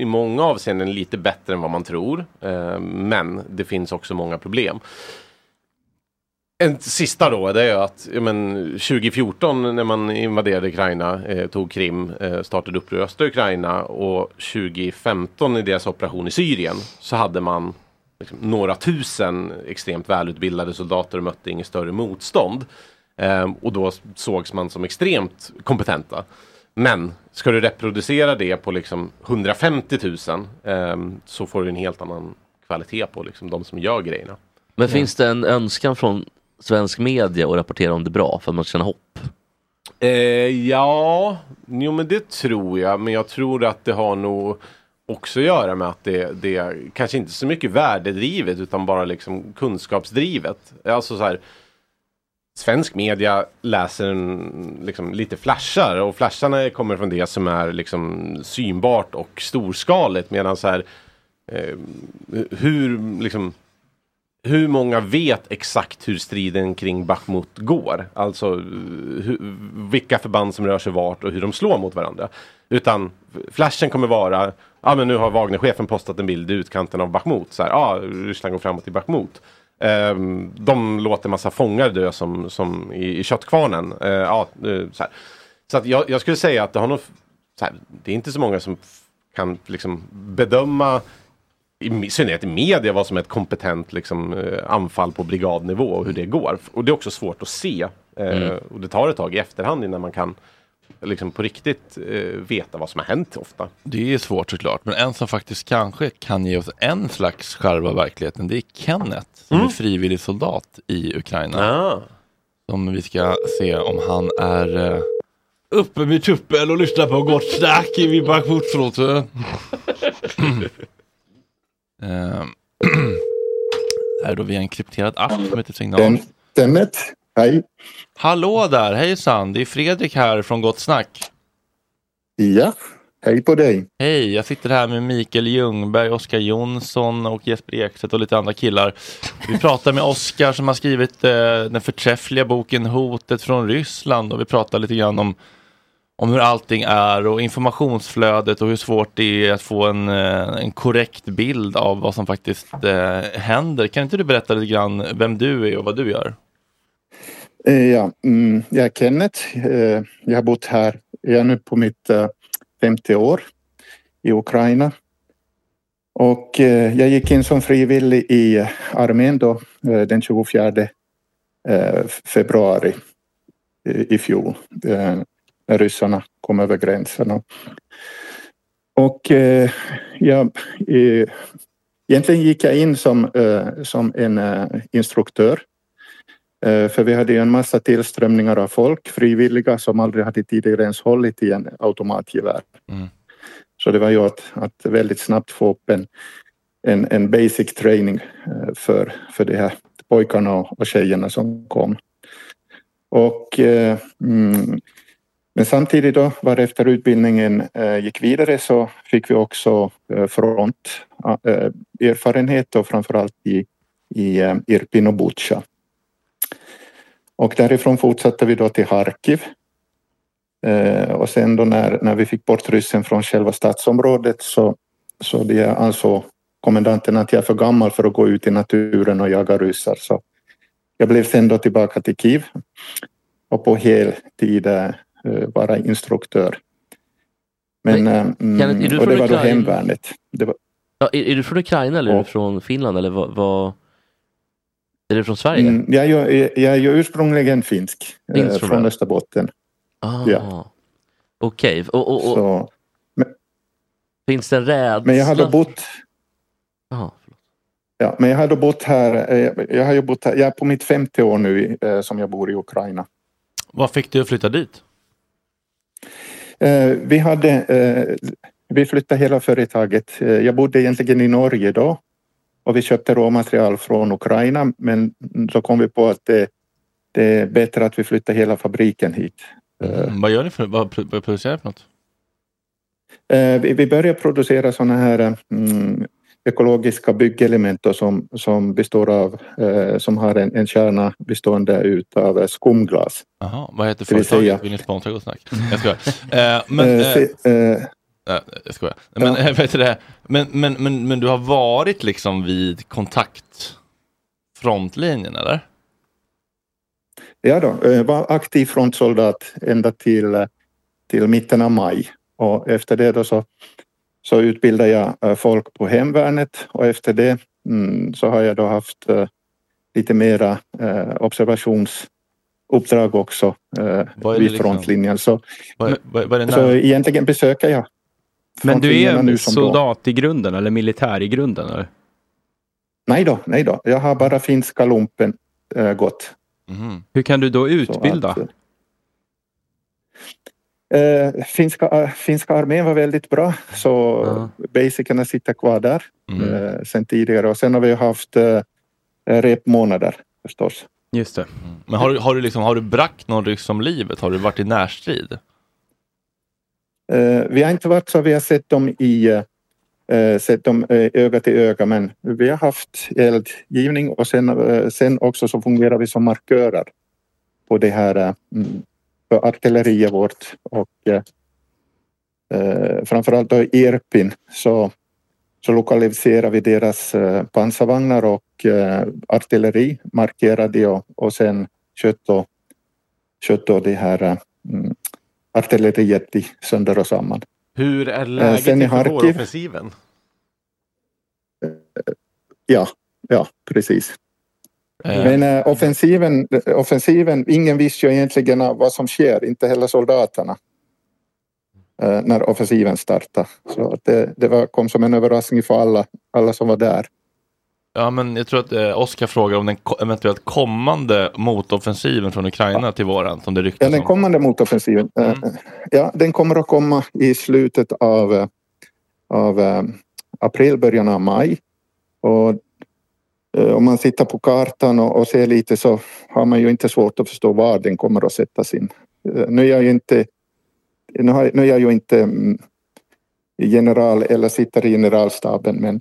i många avseenden lite bättre än vad man tror. Eh, men det finns också många problem. En sista då, det är att men, 2014 när man invaderade Ukraina, eh, tog Krim, eh, startade uppror i östra Ukraina och 2015 i deras operation i Syrien så hade man liksom, några tusen extremt välutbildade soldater och mötte inget större motstånd. Eh, och då sågs man som extremt kompetenta. Men ska du reproducera det på liksom 150 000 eh, så får du en helt annan kvalitet på liksom, de som gör grejerna. Men finns det en önskan från svensk media och rapportera om det bra för att man ska känna hopp? Eh, ja, jo men det tror jag. Men jag tror att det har nog också att göra med att det, det är kanske inte så mycket värdedrivet utan bara liksom kunskapsdrivet. Alltså så här, Svensk media läser en, liksom, lite flashar och flasharna kommer från det som är liksom synbart och storskaligt medan så här eh, hur liksom hur många vet exakt hur striden kring Bachmut går? Alltså eh, hur, vilka förband som rör sig vart och hur de slår mot varandra. Utan flashen kommer vara, ja men nu har Wagnerchefen postat en bild i utkanten av Bachmut. Så här, ja, Ryssland går framåt i Bachmut. Um, ehm, de låter massa fångar dö som, som i, i köttkvarnen. Uh, ja, uh, så här. så att jag, jag skulle säga att det har nog, så här, det är inte så många som kan liksom bedöma i synnerhet i media vad som är ett kompetent liksom, eh, anfall på brigadnivå och hur det går. Och det är också svårt att se. Eh, Mm. Och det tar ett tag i efterhand innan man kan liksom, på riktigt eh, veta vad som har hänt ofta. Det är svårt såklart, men en som faktiskt kanske kan ge oss en slags skärva av verkligheten, det är Kenneth som Mm. är frivillig soldat i Ukraina. Ah. Som vi ska se om han är eh, uppe med tuppen och lyssnar på gott snack i min Bachmutstråte. Det här är då via en krypterad app som heter Signal. Stämmet. Hej. Hallå där, hejsan, det är Fredrik här från Gott Snack. Ja, hej på dig. Hej, jag sitter här med Mikael Ljungberg, Oskar Jonsson och Jesper Ekstedt och lite andra killar. Vi pratar med Oskar som har skrivit eh, den förträffliga boken Hotet från Ryssland och vi pratar lite grann om, om hur allting är och informationsflödet och hur svårt det är att få en, eh, en korrekt bild av vad som faktiskt eh, händer. Kan inte du berätta lite grann vem du är och vad du gör? Eh, ja, mm, jag är Kenneth. Eh, jag har bott här. Jag är nu på mitt eh, femte år i Ukraina. Och jag gick in som frivillig i armén då den 24 februari i fjol. När ryssarna kom över gränsen. Och eh, jag, eh, egentligen gick jag in som, eh, som en eh, instruktör Eh, För vi hade ju en massa tillströmningar av folk, frivilliga som aldrig hade tidigare ens hållit i en automatgevär. Mm. Så det var ju att, att väldigt snabbt få upp en, en, en basic training eh, för, för de här pojkarna och, och tjejerna som kom. Och, mm, men samtidigt då, varefter utbildningen eh, gick vidare så fick vi också eh, front eh, erfarenhet och framförallt i, i Irpin och Butja. Och därifrån fortsatte vi då till Harkiv. Och sen då när, när vi fick bort ryssen från själva stadsområdet så, så det ansåg alltså kommendanten att jag är för gammal för att gå ut i naturen och jaga ryssar. Så jag blev sen då tillbaka till Kiev och på heltid vara instruktör. Men, eh, Kenneth, är du och det var då hemvärnet. Det var, Ja, är, är du från Ukraina eller är du från Finland eller vad? vad... Är du från Sverige? mm, jag, är ju, jag är ursprungligen finsk, eh, Finsk från från. Österbotten. Ah, Ja. Okej, och, och, och Så, finns det en rädsla? men jag har då bott Jaha, Ja, men jag har då bott här, eh, jag har ju bott här, jag är på mitt femte år nu eh, som jag bor i Ukraina. Vad fick du att flytta dit? Eh, Vi hade, eh, vi flyttade hela företaget. Eh, Jag bodde egentligen i Norge då och vi köpte råmaterial från Ukraina men så kom vi på att det, det är bättre att vi flyttar hela fabriken hit. Mm, vad gör ni för vad, pro- vad producerar ni för något? Vi vi börjar producera sådana här mm, ekologiska byggelement som, som består av, eh, som har en, en kärna bestående utav eh, skumglas. Jaha, vad heter företaget? säga- Vill ni sponsra Gott Snack? Jag skojar. Eh, men, Eh, eh, eh, jag skojar. Men, Ja. vet det, men, men, men, men du har varit liksom vid kontaktfrontlinjen eller? Ja då, eh, var aktiv frontsoldat ända till, till mitten av maj. Och efter det då så, så utbildade jag eh, folk på hemvärnet och efter det mm, så har jag då haft eh, lite mera eh, observationsuppdrag också Vad vid liksom? frontlinjen. Så, Vad, vad, vad är det så egentligen besöker jag Men du är nu som då. soldat i grunden eller militär i grunden? Eller? Nej då, nej då. Jag har bara finska lumpen eh, gått. Hur kan du då utbilda? att, Eh, finska, eh, finska armén var väldigt bra så basicerna sitter kvar där Mm. eh, sen tidigare och sen har vi haft eh, repmånader förstås. Just det. Men har, du- har, du liksom, har du bragt någon ryss om livet? Har du varit i närstrid? Eh, vi har inte varit så vi har sett dem i eh, sett dem eh, öga till öga men vi har haft eldgivning och sen, eh, sen också så fungerar vi som markörer på det här eh, mm, för artilleriet vårt och eh, eh, framförallt då i Irpin så, så lokaliserar vi deras eh, pansarvagnar och eh, artilleri markerade och, och sen kött och, kött och det här eh, mm, artilleriet i sönder och samman. Hur är Eh, läget i inför våroffensiven? Ja, ja precis. Eh. Men eh, offensiven, offensiven, ingen visste ju egentligen vad som sker, inte heller soldaterna. Eh, när offensiven startade. Så det, det var, kom som en överraskning för alla, alla som var där. Ja, men jag tror att eh, Oskar frågar om den eventuellt kommande motoffensiven från Ukraina till våren, som det Ja, den om. kommande motoffensiven, eh, ja, den kommer att komma i slutet av, av eh, april, början av maj. Och om man tittar på kartan och, ser lite så har man ju inte svårt att förstå var den kommer att sättas in. Eh, Nu är jag ju inte, nu har, nu är jag ju inte mm, general eller sitter i generalstaben men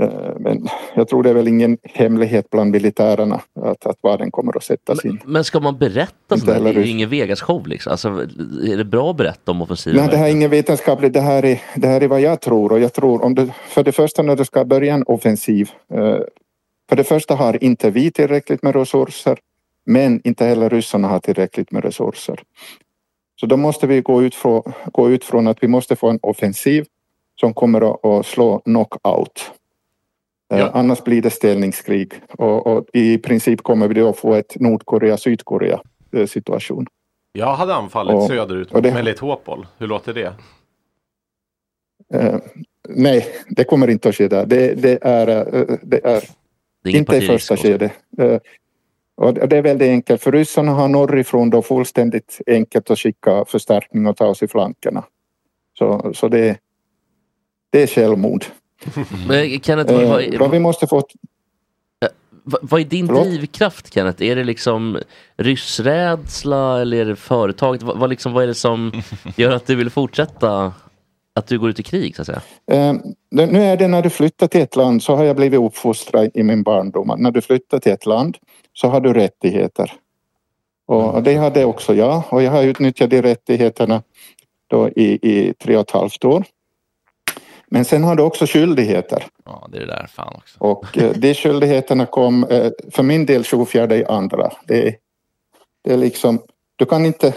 eh, men jag tror det är väl ingen hemlighet bland militärerna att, att var den kommer att sättas in. Men ska man berätta sådär? Det är ju ingen Vegas-show liksom. Alltså, är det bra att berätta om offensiven? Nej, det här är ingen vetenskapligt. Det här är, det här är vad jag tror. Och jag tror om det, för det första när det ska börja en offensiv. För det första har inte vi tillräckligt med resurser. Men inte heller ryssarna har tillräckligt med resurser. Så då måste vi gå ut från, gå ut från att vi måste få en offensiv som kommer att, slå knockout. Eh, Annars blir det ställningskrig och, och i princip kommer vi då få ett Nordkorea-Sydkorea eh, situation. Jag hade anfallit Och- söderut mot det- Melitopol. Hur låter det? Eh, nej, det kommer inte att ske där. Det, det är, det är inte i första skedet. Eh, Och det är väldigt enkelt, för ryssarna har norrifrån då fullständigt enkelt att skicka förstärkning och ta i flankerna. Så, så det, det är självmord. Men Kenneth, vad, Eh, vad, vad vi måste få... vad, vad är din Förlåt? drivkraft Kenneth? Är det liksom ryssrädsla eller är det företaget? Vad, vad, liksom, vad är det som gör att du vill fortsätta? Att du går ut i krig så att säga? Eh, nu är det när du flyttar till ett land så har jag blivit uppfostrad i min barndom. När du flyttar till ett land så har du rättigheter. Och det hade också jag och jag har utnyttjat de rättigheterna då i, i tre och ett halvt år. Men sen har du också skyldigheter. Ja, det är det där fan också. Och eh, de skyldigheterna kom eh, för min del 24 i andra. Det, det är liksom, du kan inte...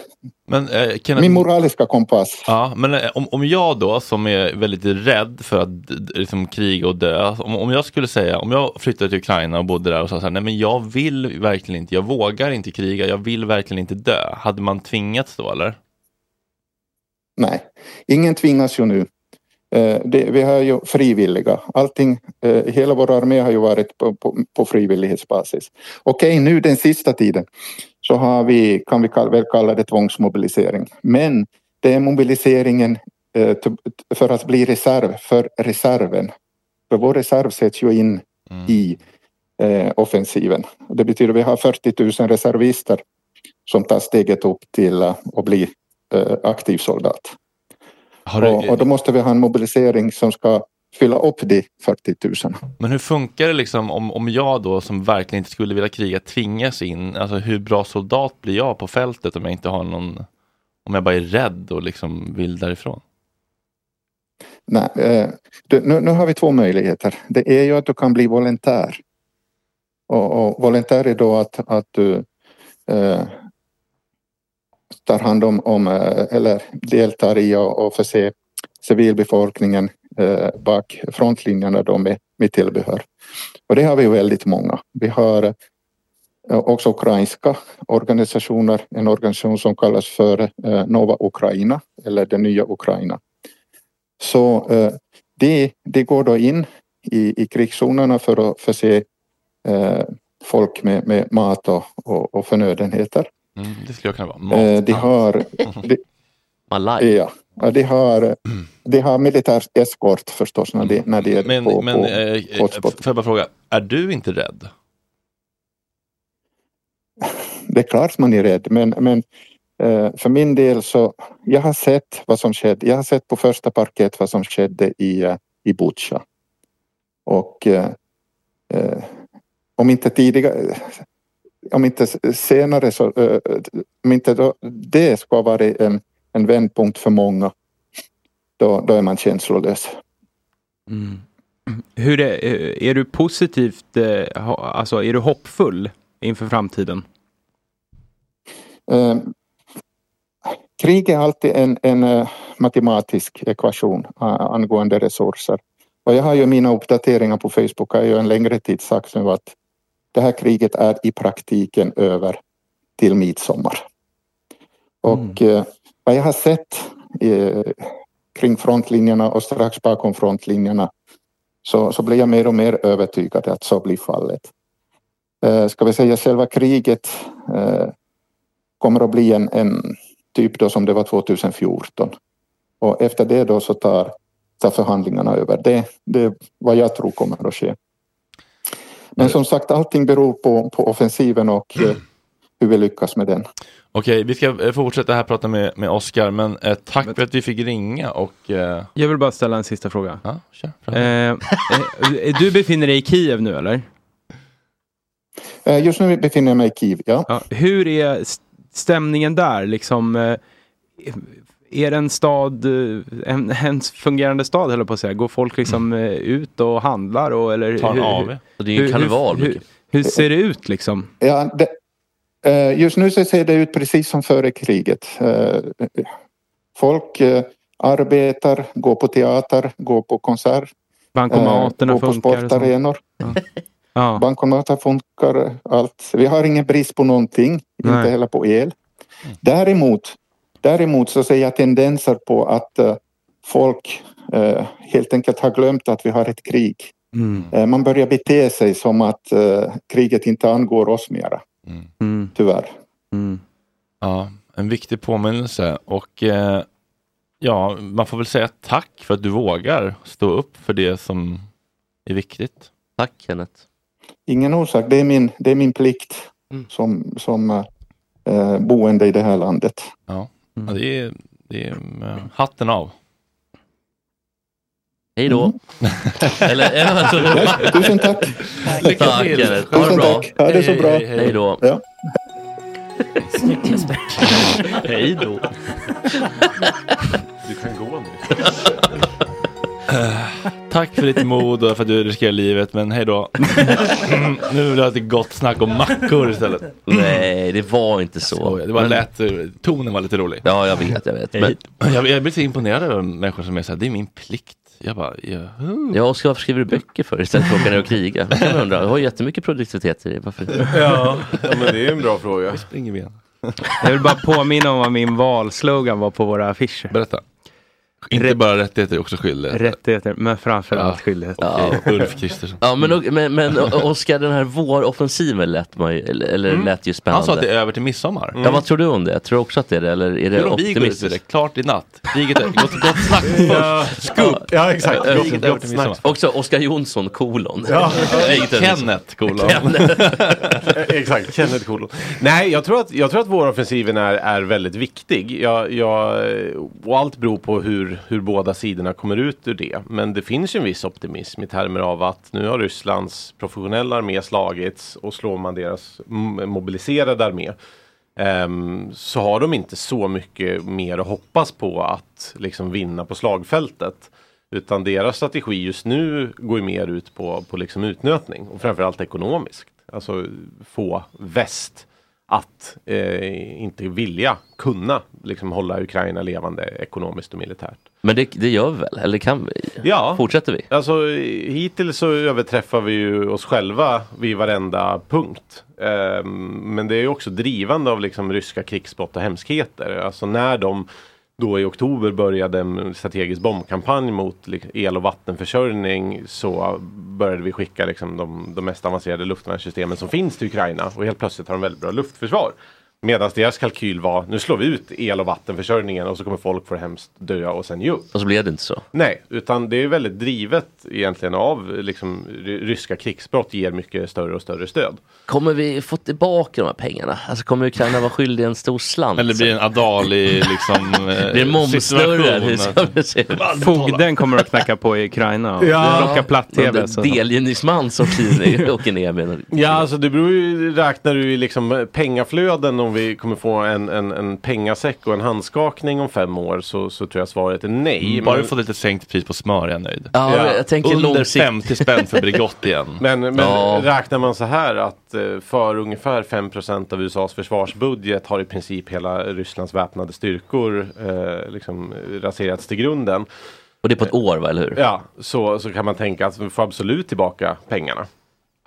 Men, eh, Kenneth, Min moraliska kompass. Ja, men eh, om, om jag då som är väldigt rädd för att liksom, kriga och dö, om, om jag skulle säga, om jag flyttade till Ukraina och bodde där och sa så här, nej men jag vill verkligen inte, jag vågar inte kriga, jag vill verkligen inte dö. Hade man tvingats då eller? Nej, ingen tvingas ju nu. Eh, det, vi har ju frivilliga. Allting, eh, hela vår armé har ju varit på, på, på frivillighetsbasis. Okej, nu den sista tiden så har vi, kan vi väl kalla det tvångsmobilisering. Men det är mobiliseringen eh, för att bli reserv för reserven. För vår reserv sätts ju in i eh, offensiven. Det betyder att vi har 40 000 reservister som tar steget upp till att bli eh, aktiv soldat. du- och, och då måste vi ha en mobilisering som ska fylla upp de 40 000. Men hur funkar det liksom om, om jag då som verkligen inte skulle vilja kriga tvingas in, alltså hur bra soldat blir jag på fältet om jag inte har någon, om jag bara är rädd och liksom vill därifrån? Nej, eh, du, nu, nu har vi två möjligheter. Det är ju att du kan bli volontär. Och, och volontär är då att, att du eh, tar hand om, om eh, eller deltar i och, och förse civilbefolkningen bak frontlinjerna då med, med tillbehör. Och det har vi väldigt många. Vi har eh, också ukrainska organisationer, en organisation som kallas för eh, Nova Ukraina eller det nya Ukraina. Så eh, de, de går då in i, i krigszonerna för att förse eh, folk med, med mat och, och, och förnödenheter. Mm, det skulle jag kunna vara. Mat. Eh, de har, de, Malaj. ja, ja, de har, de har militär eskort förstås när de, när de är Men, på, men på eh, eh, hotspot. får jag bara fråga, är du inte rädd? Det är klart man är rädd men, men eh, för min del så jag har sett vad som skedde. Jag har sett på första parkett vad som skedde i, eh, i Butja. Och eh, om inte tidigare om inte senare så om inte då, det ska vara en, en vändpunkt för många då, då är man känslolös. Hur är, är du positivt, eh, alltså är du hoppfull inför framtiden? Eh, krig är alltid en, en eh, matematisk ekvation angående resurser. Och jag har ju mina uppdateringar på Facebook har ju en längre tid sagt nu att det här kriget är i praktiken över till midsommar. Och eh, vad jag har sett eh, kring frontlinjerna och strax bakom frontlinjerna så, så blir jag mer och mer övertygad att så blir fallet. Eh, ska vi säga själva kriget eh, kommer att bli en, en typ då som det var 2014. Och efter det då så tar, tar förhandlingarna över. Det, det är vad jag tror kommer att ske. Men som sagt, allting beror på, på offensiven och eh, hur vi lyckas med den. Okej, vi ska eh, fortsätta här prata med, med Oskar, men eh, tack för att vi fick ringa och... Eh... Jag vill bara ställa en sista fråga. Ja, kör. Eh, eh, du befinner dig i Kiev nu eller? Eh, Just nu befinner jag mig i Kiev, ja. hur är st- stämningen där? Liksom, eh, är det en stad, en, en fungerande stad höll jag på att säga? Går folk liksom eh, ut och handlar? Och, eller, Tar en AW. Och det är ju hur, karneval hur, hur, hur ser det ut liksom? Ja, det, just nu så ser det ut precis som före kriget. Eh, folk eh, arbetar, går på teater, går på konsert. Bankomaterna går på funkar sportarenor. Ja. Bankomater funkar, allt. Vi har ingen brist på någonting, inte Nej. heller på el. Däremot, däremot så ser jag tendenser på att eh, folk eh, helt enkelt har glömt att vi har ett krig. Mm. Eh, Man börjar bete sig som att eh, kriget inte angår oss mera. Mm. Tyvärr. Ja, en viktig påminnelse och eh, ja, man får väl säga tack för att du vågar stå upp för det som är viktigt. Tack Kenneth. Ingen orsak, det är min, det är min plikt som, som eh, boende i det här landet. Ja, ja det är, det är eh, hatten av. Hej då. Eller, ja, alltså, Ja, tusen tack. Lycka tack till. Ha det Tusen bra. tack. Ha det så bra. Hej då. Ja. Snyggt Jesper. Hej då. Du kan gå nu. Tack för ditt mod och för att du riskerar livet, men hej då. nu vill jag ha ett gott snack om mackor istället. Nej, det var inte så. Det var lätt, tonen var lite rolig. Ja, jag vet, jag vet. Men, Jag, jag blir så imponerad över människor som är så här, det är min plikt. Jag bara, ja. ja, Oskar, varför skriver du böcker för istället för att åka ner och kriga? Det kan man undra. Du har jättemycket produktivitet i det. Varför? Ja, ja, men det är en bra fråga. Vi springer igen. Jag vill bara påminna om vad min valslogan var på våra affischer. Berätta. Inte bara rättigheter, också skyldigheter. Rättigheter, men framförallt Ja. skyldigheter. Ja. Ulf Kristersson. Ja, men, men, men Oskar, den här våroffensiven lät, man ju, eller, Mm. lät ju spännande. Han sa att det är över till midsommar. Ja, vad tror du om det? Jag tror också att det är det, eller är det Hur om vi går ut med optimistiskt? det? Klart i natt. Kriget är gott, gott snack Ja. först. Scoop. Ja, exakt. Ja, Gott- gott till midsommar. Också Oskar Jonsson, kolon. Ja. Kenneth, kolon. Exakt, Kenneth Kolon. Nej, jag tror att, jag tror att våroffensiven är, är väldigt viktig. Jag, jag, och allt beror på hur, hur båda sidorna kommer ut ur det. Men det finns ju en viss optimism i termer av att nu har Rysslands professionella armé slagits och slår man deras mobiliserade armé um, så har de inte så mycket mer att hoppas på att liksom vinna på slagfältet. Utan deras strategi just nu går ju mer ut på, på liksom utnötning och framförallt ekonomiskt. Alltså få väst att eh, inte vilja kunna liksom hålla Ukraina levande ekonomiskt och militärt. Men det, det gör vi väl? Eller kan vi? Ja. Fortsätter vi? Alltså hittills så överträffar vi ju oss själva vid varenda punkt. Ehm, men det är ju också drivande av liksom ryska krigsbrott och hemskheter. Alltså när de då i oktober började en strategisk bombkampanj mot el och vattenförsörjning så började vi skicka liksom de, de mest avancerade luftvärnssystemen som finns till Ukraina och helt plötsligt har de väldigt bra luftförsvar. Medan deras kalkyl var nu slår vi ut el och vattenförsörjningen och så kommer folk få det hemskt dö och sen ge upp. Och så blev det inte så. Nej, utan det är väldigt drivet egentligen av liksom ry- ryska krigsbrott ger mycket större och större stöd. Kommer vi få tillbaka de här pengarna? Alltså kommer Ukraina vara skyldig en stor slant? Eller blir det en Adali liksom eh, Blir det en momssnurra? Hur ska vi se? Fogden kommer att knacka på i Ukraina och plocka platt-tv. Delgivningsman som åker ner med Ja, alltså det beror ju, räknar du i liksom pengaflöden om vi kommer få en, en, en pengasäck och en handskakning om fem år så, så tror jag svaret är nej. Mm, bara Men- du får lite sänkt pris på smör är jag nöjd. Ja, jag tänker Under långsikt- 50 spänn för Bregott igen. Men, men Ja. räknar man så här att eh, för ungefär 5% av USAs försvarsbudget har i princip hela Rysslands väpnade styrkor eh, liksom raserats till grunden. Och det är på ett år, va, eller hur? Ja, så, så kan man tänka att vi får absolut tillbaka pengarna.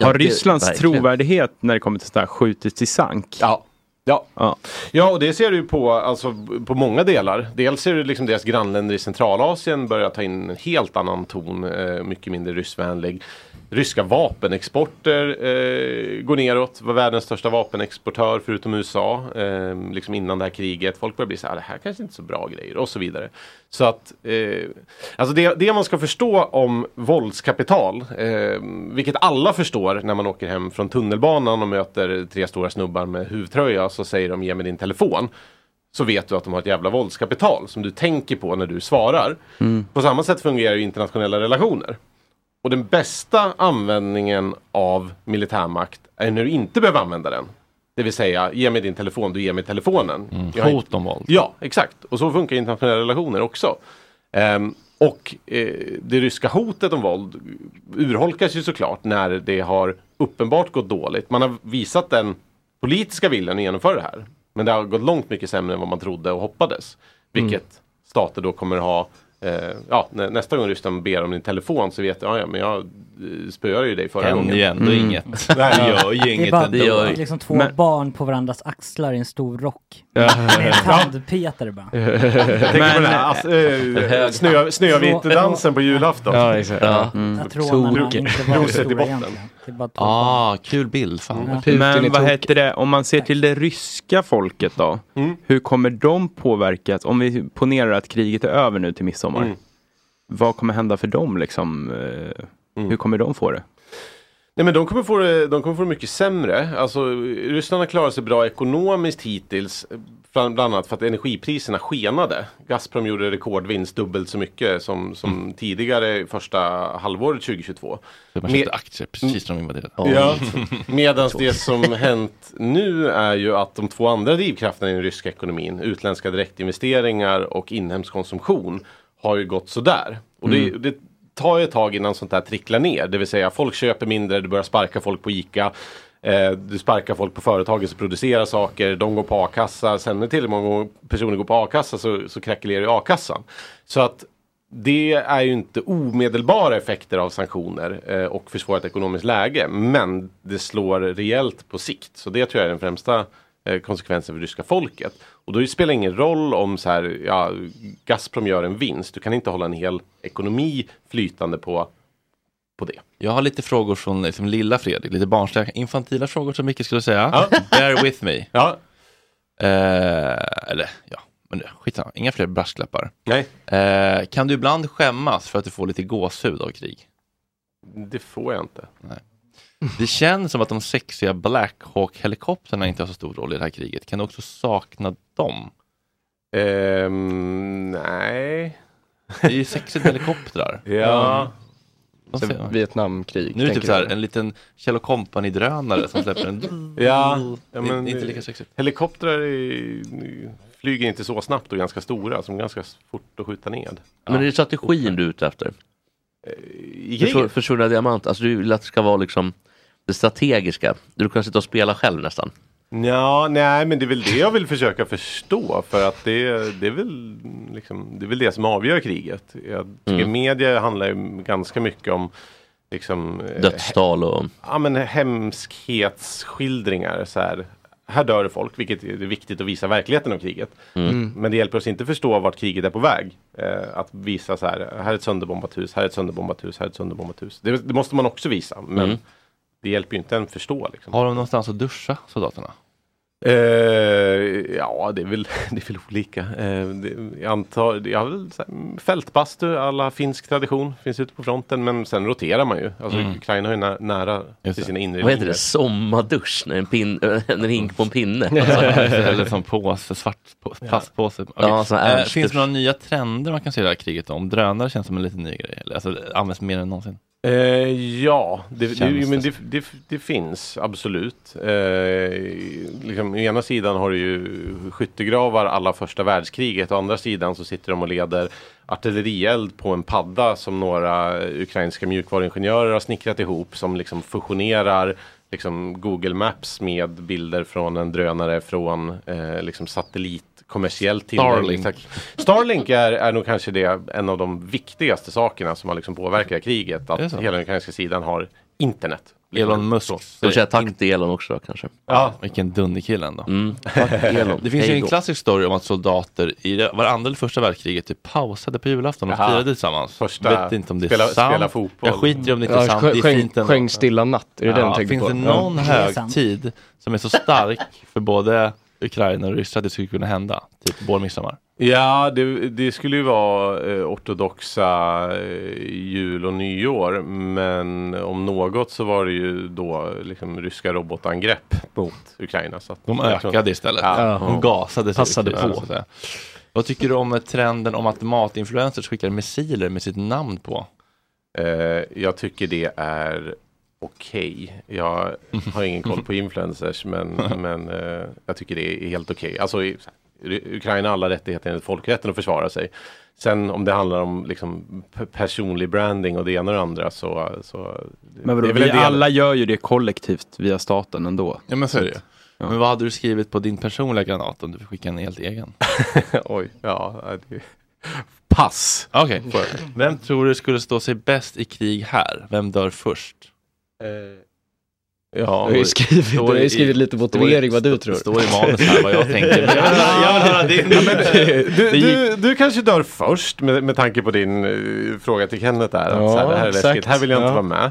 Har Rysslands trovärdighet när det kommer till sådär skjutits i sank? Ja. Ja. ja. Ja, och det ser du på, alltså, på många delar. Dels ser du liksom deras grannländer i Centralasien börjar ta in en helt annan ton, eh, mycket mindre ryssvänlig. Ryska vapenexporter eh, går neråt, var världens största vapenexportör förutom USA, eh, liksom innan det här kriget. Folk börjar bli så här, det här kanske inte är så bra grejer och så vidare. Så att, eh, alltså det, det man ska förstå om våldskapital, eh, vilket alla förstår när man åker hem från tunnelbanan och möter tre stora snubbar med huvtröja så säger de ge mig din telefon. Så vet du att de har ett jävla våldskapital som du tänker på när du svarar. På samma sätt fungerar ju internationella relationer. Och den bästa användningen av militärmakt är när du inte behöver använda den. Det vill säga, ge mig din telefon, du ger mig telefonen. Har Hot om våld. Ja, exakt. Och så funkar internationella relationer också. Ehm, och eh, det ryska hotet om våld urholkas ju såklart när det har uppenbart gått dåligt. Man har visat den politiska viljan att genomföra det här. Men det har gått långt mycket sämre än vad man trodde och hoppades. Vilket stater då kommer ha Eh, ja, nä, nästa gång Ryssland ber om din telefon så vet jag, ja, ja men jag eh, spöade ju dig förra Händer gången. ju ändå Mm. inget. Nej, Det gör ju Det är inget bara ändå. liksom två Men- barn på varandras axlar i en stor rock. Ja. Tandpetare bara. Jag tänker på den här alltså, eh, snö, Snövit-dansen på julafton. Ja, exakt. Ja. Mm. Jag tror man Krok- inte var i stora botten. Det bara två Ah, kul bild. Fan. Ja. Mm. Men vad heter det, om man ser till det ryska folket då? Mm. Hur kommer de påverkas? Om vi ponerar att kriget är över nu till midsommar. Mm. Vad kommer hända för dem liksom? Eh, Mm. Hur kommer de få det? Nej men de kommer, få det, de kommer få det mycket sämre. Alltså Ryssland har klarat sig bra ekonomiskt hittills. Bland annat för att energipriserna skenade. Gazprom gjorde rekordvinst dubbelt så mycket som, som tidigare första halvåret 2022. Så man köpte aktier precis när de invaderade. Ja, medan det som hänt nu är ju att de två andra drivkrafterna i den ryska ekonomin, utländska direktinvesteringar och inhemsk konsumtion, har ju gått sådär. Och det, Mm. det tar ju ett tag innan sånt där tricklar ner, det vill säga folk köper mindre, du börjar sparka folk på ICA. Eh, du sparkar folk på företaget som producerar saker, de går på a-kassa, sen när till och med personer går på a-kassa så, så krackelerar ju a-kassan. Så att det är ju inte omedelbara effekter av sanktioner eh, och försvårat ekonomiskt läge. Men det slår rejält på sikt. Så det tror jag är den främsta eh, konsekvensen för ryska folket. Och då spelar det ingen roll om så här, ja, Gazprom gör en vinst. Du kan inte hålla en hel ekonomi flytande på, på det. Jag har lite frågor från liksom, lilla Fredrik, lite barnsliga, infantila frågor som Micke skulle säga. Bear with me. Ja. Eh, eller ja, men skitsamma, inga fler brasklappar. Nej. Eh, kan du ibland skämmas för att du får lite gåshud av krig? Det får jag inte. Nej. Det känns som att de sexiga Black Hawk-helikoptrarna inte har så stor roll i det här kriget. Kan du också sakna dem? Ehm, nej. Det är ju sexigt med helikoptrar. Ja. Ser- Vietnamkrig. Nu är det typ så här, en liten Kjell Company-drönare som släpper en... Ja, ja Det men, inte lika sexigt. Helikoptrar är, flyger inte så snabbt och ganska stora, som är ganska fort att skjuta ned. Men är det strategin du är ute efter? I kriget? försvunna diamant, alltså du vill att det ska vara liksom det strategiska. Du kan sitta och spela själv nästan. Ja, nej men det är väl det jag vill försöka förstå för att det, det, är, väl, liksom, det är väl det som avgör kriget. Jag tycker Mm. media handlar ju ganska mycket om liksom, eh, Dödstal och... Ja men hemskhetsskildringar. Så här. här dör det folk, vilket är viktigt att visa verkligheten av kriget. Mm. Men det hjälper oss inte förstå vart kriget är på väg. Eh, att visa så här, här är ett sönderbombat hus, här är ett sönderbombat hus, här är ett sönderbombat hus. Det, det måste man också visa, men Mm. Det hjälper ju inte en förstå. Liksom. Har de någonstans att duscha, soldaterna? Eh, ja, det är väl, det är väl olika. Eh, det, jag antar, jag så här, fältbastu alla finsk tradition, finns ute på fronten, men sen roterar man ju. Alltså Mm. Ukraina har ju nä, nära till sina inre Vad heter det? Sommardusch? när En, pin, en hink på en pinne? Eller som påse, svart på, plastpåse. Okej. Ja, här eh, finns det några nya trender man kan se i det här kriget om? Drönare känns som en lite ny grej. Eller, Alltså, det används mer än någonsin. Eh, ja, det, det, men det, det finns absolut. Eh, liksom, å ena sidan har du ju skyttegravar alla första världskriget. Å andra sidan så sitter de och leder artillerield på en padda som några ukrainska mjukvaruingenjörer har snickrat ihop som liksom fusionerar liksom Google Maps med bilder från en drönare från eh, liksom satellit kommersiellt tillgänglig. Starlink. Starlink är, är nog kanske det, en av de viktigaste sakerna som har liksom påverkat kriget. Att hela den ukrainska sidan har internet. Elon Musk. Ska säga tack till Elon också kanske. Ja. Vilken dunderkille ändå. Mm. Det finns ju en då. klassisk story om att soldater i det- var andra eller första världskriget typ pausade på julafton och firade tillsammans. Första- Vet inte om det är spela- sant. spela fotboll. Jag skiter i om det inte Ja, är sant. Det är sjöng- fint ändå. sjöng Stilla natt, är det den du tänker Finns på? det någon Ja. Högtid som är så stark för både Ukraina och Ryssland att det skulle kunna hända? Typ vår midsommar. Ja, det, det skulle ju vara eh, ortodoxa eh, jul och nyår. Men om något så var det ju då liksom ryska robotangrepp mot Ukraina. Så att, De ökade istället. Ja. De gasade. Passade på. så. Vad tycker du om trenden om att matinfluencers skickar missiler med sitt namn på? Eh, jag tycker det är okej. Jag har ingen koll på influencers men, men eh, jag tycker det är helt okej. Alltså i, i- Ukraina har alla rättigheter enligt folkrätten att försvara sig. Sen om det handlar om liksom, personlig branding och det ena och det andra så... så Men vadå, det är väl vi alla gör ju det kollektivt via staten ändå. Ja men så är det ju. Ja. Men vad hade du skrivit på din personliga granat om du fick skicka en helt egen? Oj, ja. det- Pass. Okej, jag. Vem tror du skulle stå sig bäst i krig här? Vem dör först? 呃 Ja, Du har ju skrivit- du har ju i- skrivit lite motivering vad du tror. Det står i manus här vad jag tänker. Men jag, vill höra- jag vill höra din. Ja, men, du, kanske dör först med, med tanke på din eh, fråga till Kenneth där. att Ja, så här, det här är exakt. läskigt, här vill jag inte Ja. vara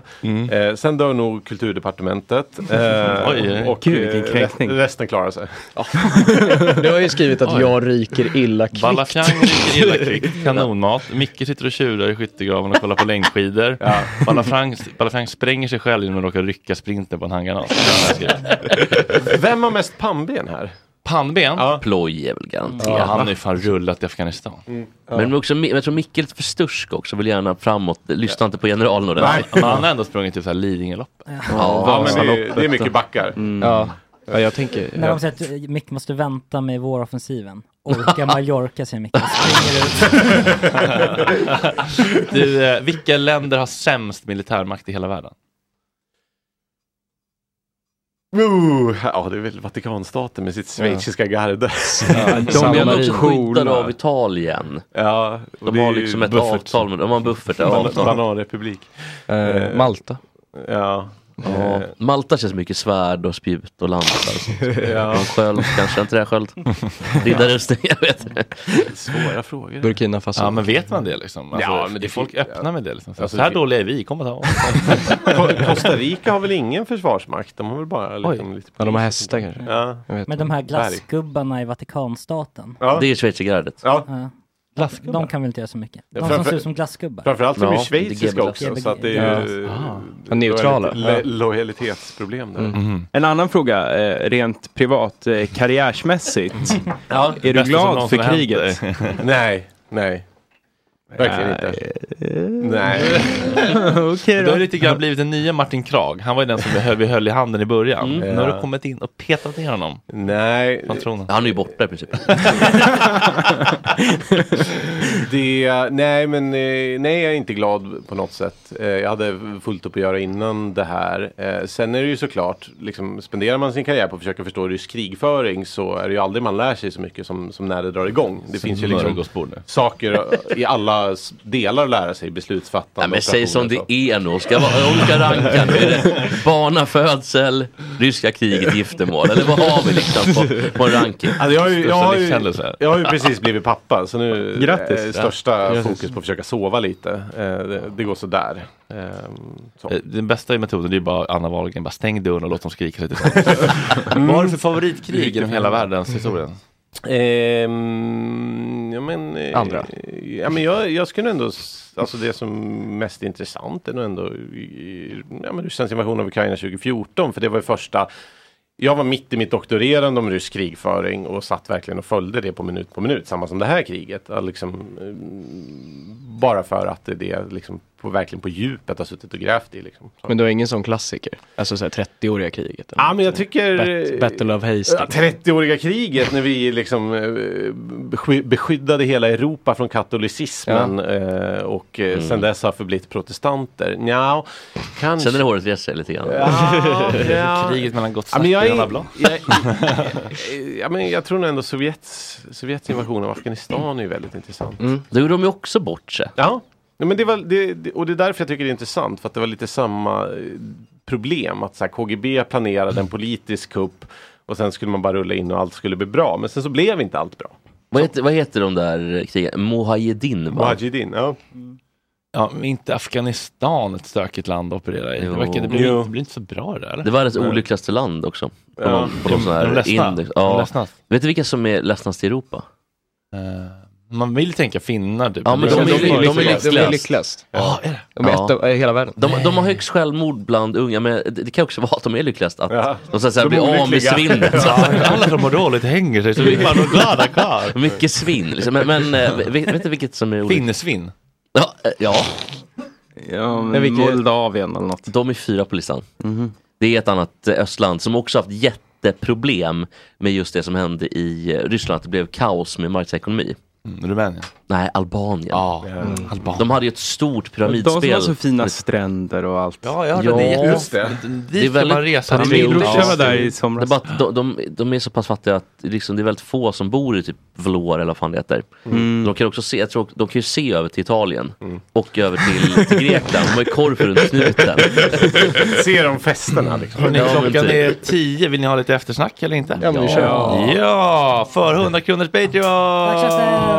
med. Eh, sen dör nog kulturdepartementet. Eh, Oj, och Gud, eh, kränkning. re- resten klarar sig. Du har ju skrivit att Oj. jag ryker illa kvickt. Balafjang ryker illa kvickt, kanonmat. Micke sitter och tjurar i skyttegraven och kollar på längdskidor. Balafjang, Balafjang spränger sig själv genom att råka rycka sprinten på en handgranat. Jag. Vem har mest pannben här? Pannben? Ja. Ploj är väl garanterat. Ja, han har ju fan rullat i Afghanistan. Men också, jag tror Micke är lite för stursk också, vill gärna framåt. Lyssna inte på generalen ordentligt. Men han har ändå sprungit typ Lidingöloppet. Ja, men det, är- det är mycket backar. Ja. ja, jag tänker... När Ja. de säger att eh, Mick måste vänta med våroffensiven. Orka Mallorca säger Micke. Springer ut. Du, eh, vilka länder har sämst militärmakt i hela världen? Uh, ja, det är väl Vatikanstaten med sitt schweiziska garde. Ja, de är ändå också skyddade av Italien. Ja, De har liksom ett buffert. avtal med, de har en buffert. Bananrepublik. Eh, Malta. Ja. Ja, Eh, Malta känns mycket svärd och spjut och lansar sånt. Ja. Och Sköld, kanske inte det sköld. Riddarrustning, jag vet inte. Svåra frågor. Burkina Faso. Ja men vet man det liksom? Alltså, Ja, men är det folk fin- öppna med det liksom? Så, Alltså, så här det- dåliga är vi, kom och ta oss. Costa Rica har väl ingen försvarsmakt? De har väl bara liksom lite Ja, de har hästar kanske. Ja. Men de här glassgubbarna i Vatikanstaten. Ja. Det är schweizergardet. Ja. Ja. Glassgubbar? De kan väl inte göra så mycket? De Ja, som ser ut som glassgubbar. Framförallt är de Ja, är schweiziska GB. också. Så att det är ju Ja. är neutrala. lo- lojalitetsproblem där. Mhm. En annan fråga, eh, rent privat, eh, karriärsmässigt. Ja, är du glad för kriget? Nej, nej. Verkligen inte. Nej. Okej Du har lite grann blivit den nya Martin Krag. Han var ju den som vi höll, vi höll i handen i början. Mm. Nu har du kommit in och petat ner honom Nej. Han är ju borta i princip. Det, nej men eh, nej jag är inte glad på något sätt. Eh, Jag hade fullt upp att göra innan det här. Eh, Sen är det ju såklart, liksom, spenderar man sin karriär på att försöka förstå rysk krigföring så är det ju aldrig man lär sig så mycket som, som när det drar igång. Det finns ju liksom saker i alla delar att lära sig, beslutsfattande. Nej, men säg som det är nu. Ska vara olika ranka nu. Barnafödsel, ryska kriget, giftermål? Eller vad har vi liksom på, på en ranking? Alltså jag, har ju, jag, har ju, jag har ju precis blivit pappa så nu Grattis. Största Grattis. fokus på att försöka sova lite. Eh, Det, det går sådär. Ehm, Så. Eh, Den bästa metoden det är bara Anna Wahlgren, bara stäng dörren och låt dem skrika lite. Vad har du för favoritkrig genom hela världens historien? Ehm, ja, men, eh, Andra. Ja, men jag, jag skulle ändå, alltså det som mest intressant är nog ändå i- i- ja, men Rysslands invasion av Ukraina 2014. För det var ju första, jag var mitt i mitt doktorerande om rysk krigföring och satt verkligen och följde det på minut på minut. Samma som det här kriget. Liksom, eh, bara för att det, det liksom på, verkligen på djupet har suttit och grävt i. Liksom. Så. Men du har ingen sån klassiker? Alltså såhär 30-åriga kriget? Ja, men jag tycker... Bat- Battle of Ja, Hastings. 30-åriga kriget när vi liksom eh, besky- beskyddade hela Europa från katolicismen eh, och eh, Mm. sen dess har förblivit protestanter. Nja, kanske... Känner du håret resa sig lite grann? Ja, ja. Kriget mellan gott Ja, men jag, är, jag, ja, men jag tror nog ändå Sovjets, Sovjets invasion av Afghanistan är ju väldigt intressant. Mm. Då gjorde de ju också bort sig. Ja, Nej, men det var, det, det, och det är därför jag tycker det är intressant. För att det var lite samma eh, problem. Att så här, KGB planerade en politisk kupp och sen skulle man bara rulla in och allt skulle bli bra. Men sen så blev inte allt bra. Vad heter, vad heter de där krigen? Mujahedin va? Mujahedin, ja. Ja, men inte Afghanistan ett stökigt land att operera i. Det, verkar, det, blir, inte- det blir inte så bra det där eller? Det var Nej. olyckligaste land också. På Ja. någon, på någon De- sån de här ledsna? index. De Ja. ledsna? Vet du vilka som är ledsnast i Europa? Eh, man vill tänka finnar typ. Ja, men Det de känns är- de är De är lyckligast. lyckligast. Ja, är det? De är Ja. ett hela världen. De, de har högst självmord bland unga, men det, det kan också vara att de är lyckligast. Att Ja. de så att säga, De blir av med svinnet. Ja, alla som mår dåligt hänger sig så blir man nog glada kvar. Mycket svinn. Liksom. Men, men eh, vet, vet du vilket som är olyckligt? Finnesvinn. Ja, eh, ja, Ja, Men vilket- Moldavien eller något. de är fyra på listan. Det är ett annat eh, östland som också haft jätteproblem med just det som hände i Ryssland, att det blev kaos med marknadsekonomi. Mm, Rumänien? Nej, Albanien. Ja, Mm. Albanien. De hade ju ett stort De pyramidspel. som har så fina stränder och allt. Ja, jag hörde det. är jätte- Just det. Det är kan man väldigt resa. patriotiskt. Min brorsa var där i Det somras. är bara att de, de, de är så pass fattiga att liksom, det är väldigt få som bor i typ Vlore eller vad fan det heter. Mm. De kan också se, jag tror, de kan ju se över till Italien och över till, till Grekland. De har ju korv runt knuten. Ser de festerna liksom? Hörrni, Ja, klockan typ. är tio. Vill ni ha lite eftersnack eller inte? Ja, men vi kör. Ja, ja för 100 kronors Patreon!